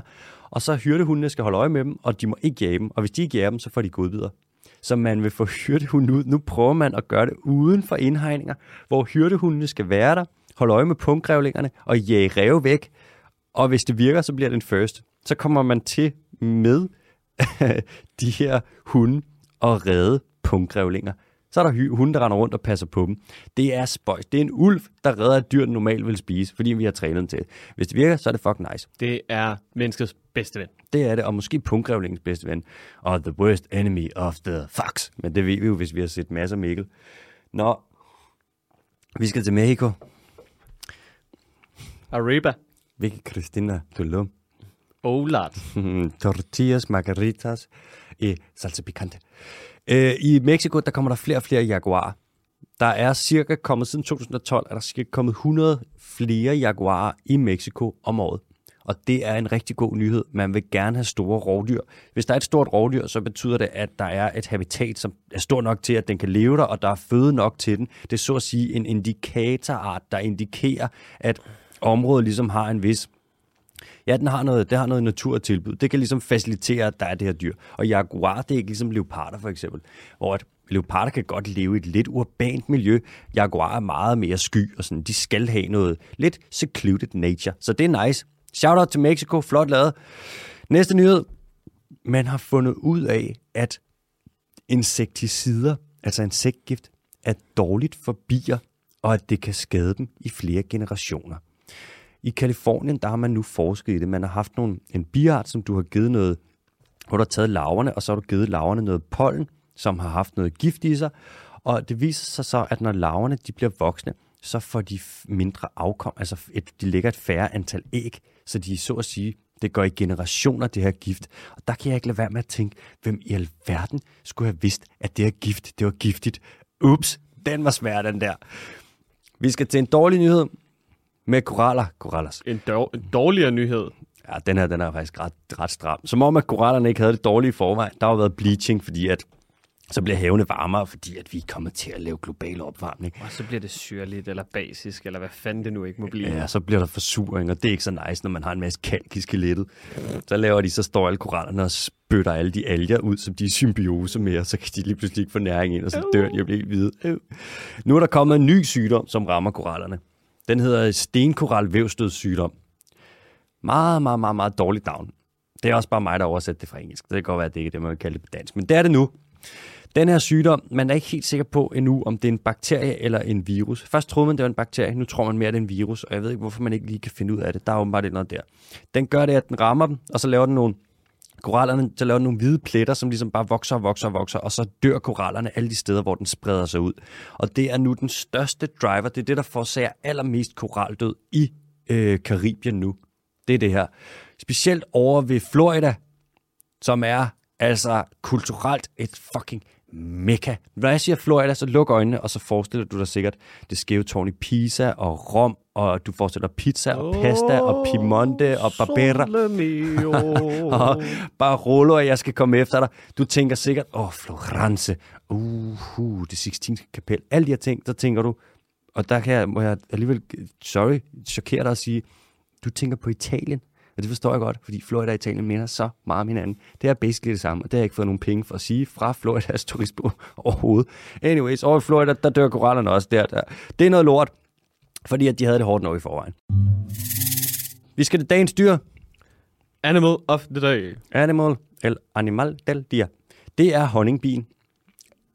og så hyrdehundene skal holde øje med dem, og de må ikke jage dem, og hvis de ikke jager dem, så får de godbidder. Så man vil få hyrdehunden ud. Nu prøver man at gøre det uden for indhegninger, hvor hyrdehundene skal være der, holde øje med punktgrævlingerne og jage ræve væk. Og hvis det virker, så bliver det en first. Så kommer man til med de her hunde og redde punktgrævlinger så er der hunde, der render rundt og passer på dem. Det er spøjs. Det er en ulv, der redder et dyr, den normalt vil spise, fordi vi har trænet den til det. Hvis det virker, så er det fucking nice. Det er menneskets bedste ven. Det er det, og måske punktgrævlingens bedste ven. Og the worst enemy of the fox. Men det ved vi jo, hvis vi har set masser af Mikkel. Nå, vi skal til Mexico. Arriba. Vicky Cristina Tulum. Olart. Tortillas, margaritas i salsa picante. Øh, I Mexico, der kommer der flere og flere jaguarer. Der er cirka kommet, siden 2012, er der cirka kommet 100 flere jaguarer i Mexico om året. Og det er en rigtig god nyhed. Man vil gerne have store rovdyr. Hvis der er et stort rovdyr, så betyder det, at der er et habitat, som er stort nok til, at den kan leve der, og der er føde nok til den. Det er så at sige en indikatorart, der indikerer, at området ligesom har en vis Ja, den har noget, det har noget naturtilbud. Det kan ligesom facilitere, at der er det her dyr. Og jaguar, det er ikke ligesom leoparder for eksempel, hvor at leoparder kan godt leve i et lidt urbant miljø. Jaguar er meget mere sky, og sådan, de skal have noget lidt secluded nature. Så det er nice. Shout out til Mexico, flot lavet. Næste nyhed. Man har fundet ud af, at insekticider, altså insektgift, er dårligt for bier, og at det kan skade dem i flere generationer. I Kalifornien, der har man nu forsket i det. Man har haft nogle, en biart, som du har givet noget, hvor du har taget laverne, og så har du givet laverne noget pollen, som har haft noget gift i sig. Og det viser sig så, at når laverne de bliver voksne, så får de mindre afkom, altså et, de lægger et færre antal æg, så de så at sige, det går i generationer, det her gift. Og der kan jeg ikke lade være med at tænke, hvem i alverden skulle have vidst, at det her gift, det var giftigt. Ups, den var svær, den der. Vi skal til en dårlig nyhed med koraller. Korallers. En, dår, en dårligere nyhed. Ja, den her den er faktisk ret, ret stram. Som om, at korallerne ikke havde det dårlige i forvejen. Der har jo været bleaching, fordi at så bliver havene varmere, fordi at vi er kommet til at lave global opvarmning. Og så bliver det syrligt eller basisk, eller hvad fanden det nu ikke må blive. Ja, så bliver der forsuring, og det er ikke så nice, når man har en masse kalk i skelettet. Så laver de, så står alle korallerne og spytter alle de alger ud, som de er i symbiose med, og så kan de lige pludselig ikke få næring ind, og så dør de og bliver helt hvide. Nu er der kommet en ny sygdom, som rammer korallerne. Den hedder stenkoralvævstødssygdom. Meget, meget, meget, meget dårligt navn. Det er også bare mig, der oversætter det fra engelsk. Det kan godt være, at det ikke er det, man vil kalde det på dansk. Men det er det nu. Den her sygdom, man er ikke helt sikker på endnu, om det er en bakterie eller en virus. Først troede man, det var en bakterie, nu tror man mere, det er en virus, og jeg ved ikke, hvorfor man ikke lige kan finde ud af det. Der er åbenbart noget der. Den gør det, at den rammer dem, og så laver den nogle korallerne, til at lave nogle hvide pletter, som ligesom bare vokser og vokser og vokser, og så dør korallerne alle de steder, hvor den spreder sig ud. Og det er nu den største driver, det er det, der forårsager allermest koraldød i øh, Karibien nu. Det er det her. Specielt over ved Florida, som er altså kulturelt et fucking mekka. Når jeg siger Florida, så luk øjnene, og så forestiller du dig sikkert det skæve tårn i Pisa og Rom, og du forestiller pizza og pasta og Piemonte og Barbera. og Barolo, og jeg skal komme efter dig. Du tænker sikkert, åh, oh, Florence, uh, uh, det 16. kapel. Alle de her ting, så tænker du, og der kan jeg, må jeg alligevel, sorry, chokere dig at sige, du tænker på Italien. Og det forstår jeg godt, fordi Florida og Italien minder så meget om hinanden. Det er basically det samme, og det har jeg ikke fået nogen penge for at sige fra Floridas turistbureau overhovedet. Anyways, over i Florida, der dør korallerne også der, der. Det er noget lort, fordi at de havde det hårdt nok i forvejen. Vi skal til dagens dyr. Animal of the day. Animal, el animal del dia. Det er honningbien.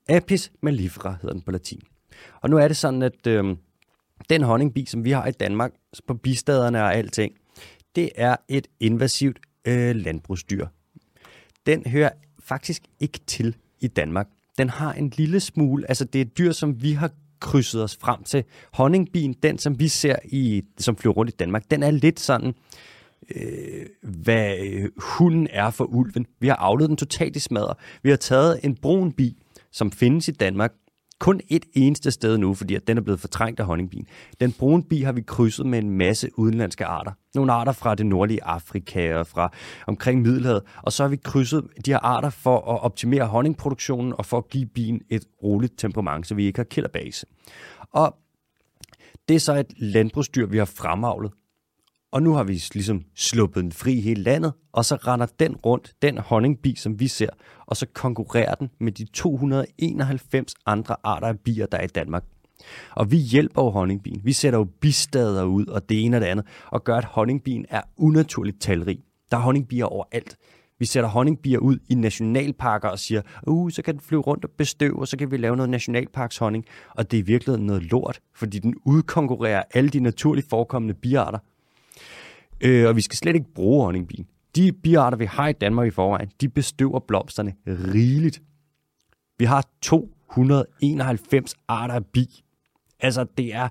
Apis mellifera hedder den på latin. Og nu er det sådan, at øh, den honningbi, som vi har i Danmark, på bistaderne og alting, det er et invasivt øh, landbrugsdyr. Den hører faktisk ikke til i Danmark. Den har en lille smule, altså det er et dyr, som vi har krydset os frem til. Honningbien, den som vi ser, i, som flyver rundt i Danmark, den er lidt sådan, øh, hvad øh, hunden er for ulven. Vi har afledt den totalt i smadret. Vi har taget en brun bi, som findes i Danmark, kun et eneste sted nu, fordi at den er blevet fortrængt af honningbien. Den brune bi har vi krydset med en masse udenlandske arter. Nogle arter fra det nordlige Afrika og fra omkring Middelhavet. Og så har vi krydset de her arter for at optimere honningproduktionen og for at give bien et roligt temperament, så vi ikke har killerbase. Og det er så et landbrugsdyr, vi har fremavlet. Og nu har vi ligesom sluppet den fri i hele landet, og så render den rundt, den honningbi, som vi ser, og så konkurrerer den med de 291 andre arter af bier, der er i Danmark. Og vi hjælper jo honningbien. Vi sætter jo bistader ud, og det ene og det andet, og gør, at honningbien er unaturligt talrig. Der er honningbier overalt. Vi sætter honningbier ud i nationalparker og siger, uh, så kan den flyve rundt og bestøve, og så kan vi lave noget nationalparkshonning. Og det er i virkeligheden noget lort, fordi den udkonkurrerer alle de naturligt forekommende biarter. Øh, og vi skal slet ikke bruge honningbien. De biarter, vi har i Danmark i forvejen, de bestøver blomsterne rigeligt. Vi har 291 arter af bi. Altså, det er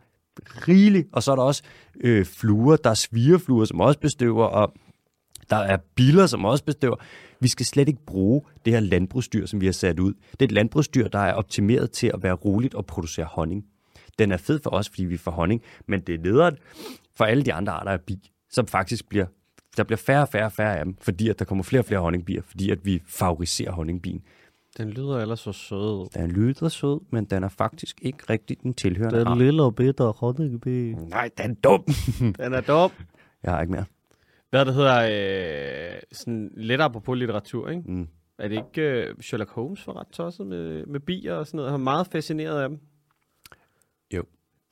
rigeligt. Og så er der også øh, fluer. Der er svirefluer, som også bestøver, og der er biler, som også bestøver. Vi skal slet ikke bruge det her landbrugsdyr, som vi har sat ud. Det er et landbrugsdyr, der er optimeret til at være roligt og producere honning. Den er fed for os, fordi vi får honning, men det er nederen for alle de andre arter af bi, som faktisk bliver der bliver færre og færre og færre af dem, fordi at der kommer flere og flere honningbier, fordi at vi favoriserer honningbien. Den lyder ellers så sød. Den lyder sød, men den er faktisk ikke rigtig den tilhørende art. lille og bitter honningbi. Nej, den er dum. Den er dum. Jeg har ikke mere. Hvad det hedder, øh, sådan lidt apropos litteratur, ikke? Mm. Er det ikke øh, Sherlock Holmes for ret tosset med, med bier og sådan noget? Han er meget fascineret af dem. Jo.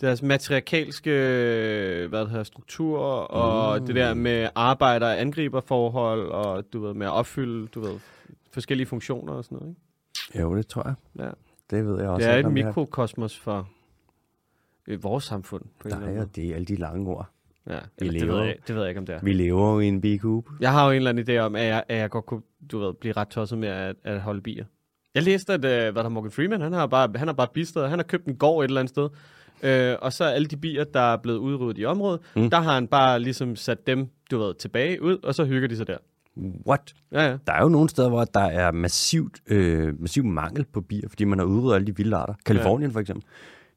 Deres matriarkalske øh, hvad det hedder, struktur, og Mm. det der med arbejder- og angriberforhold, og du ved, med at opfylde du ved, forskellige funktioner og sådan noget. Ikke? Jo, det tror jeg. Ja. Det ved jeg også. Det er et mikrokosmos for øh, vores samfund. På en anden er måde. det er alle de lange ord. Ja, Vi eller, det, lever- ved jeg, det ved jeg ikke, om det er. Vi lever jo i en bikube. Jeg har jo en eller anden idé om, at jeg, at jeg godt kunne du ved, blive ret tosset med at, at holde bier. Jeg læste, at øh, hvad der Morgan Freeman, han har bare, han har bare bistået, han har købt en gård et eller andet sted, øh, og så alle de bier, der er blevet udryddet i området, Mm. der har han bare ligesom sat dem, du ved, tilbage ud, og så hygger de sig der. What? Ja, ja. Der er jo nogle steder, hvor der er massivt, øh, massiv mangel på bier, fordi man har udryddet alle de vilde arter. Kalifornien for eksempel.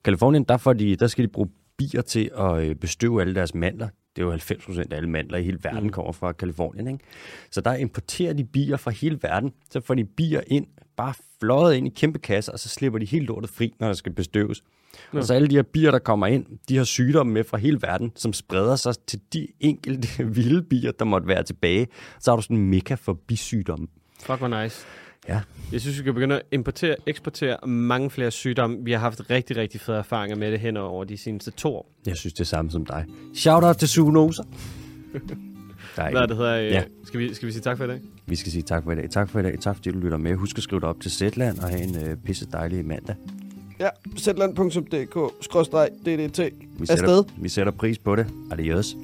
Kalifornien, der, får de, der skal de bruge bier til at øh, bestøve alle deres mandler. Det er jo 90 procent af alle mandler i hele verden Mm. kommer fra Kalifornien. Ikke? Så der importerer de bier fra hele verden. Så får de bier ind, bare fløjet ind i kæmpe kasser, og så slipper de helt lortet fri, når der skal bestøves. Ja. Og så alle de her bier, der kommer ind, de har sygdomme med fra hele verden, som spreder sig til de enkelte vilde bier, der måtte være tilbage. Så har du sådan en mekka for bisygdomme. Fuck, hvor nice. Ja. Jeg synes, vi kan begynde at importere, eksportere mange flere sygdomme. Vi har haft rigtig, rigtig fede erfaringer med det hen over de seneste to år. Jeg synes det er samme som dig. Shout out til zoonoser. Der er Hvad det hedder, øh, ja. skal, vi, skal vi sige tak for i dag? Vi skal sige tak for i dag. Tak for i dag. Tak fordi du lytter med. Husk at skrive dig op til Zetland og have en øh, pisse dejlig mandag. Ja, zland.dk-ddt Vi sætter, vi sætter pris på det. Adios.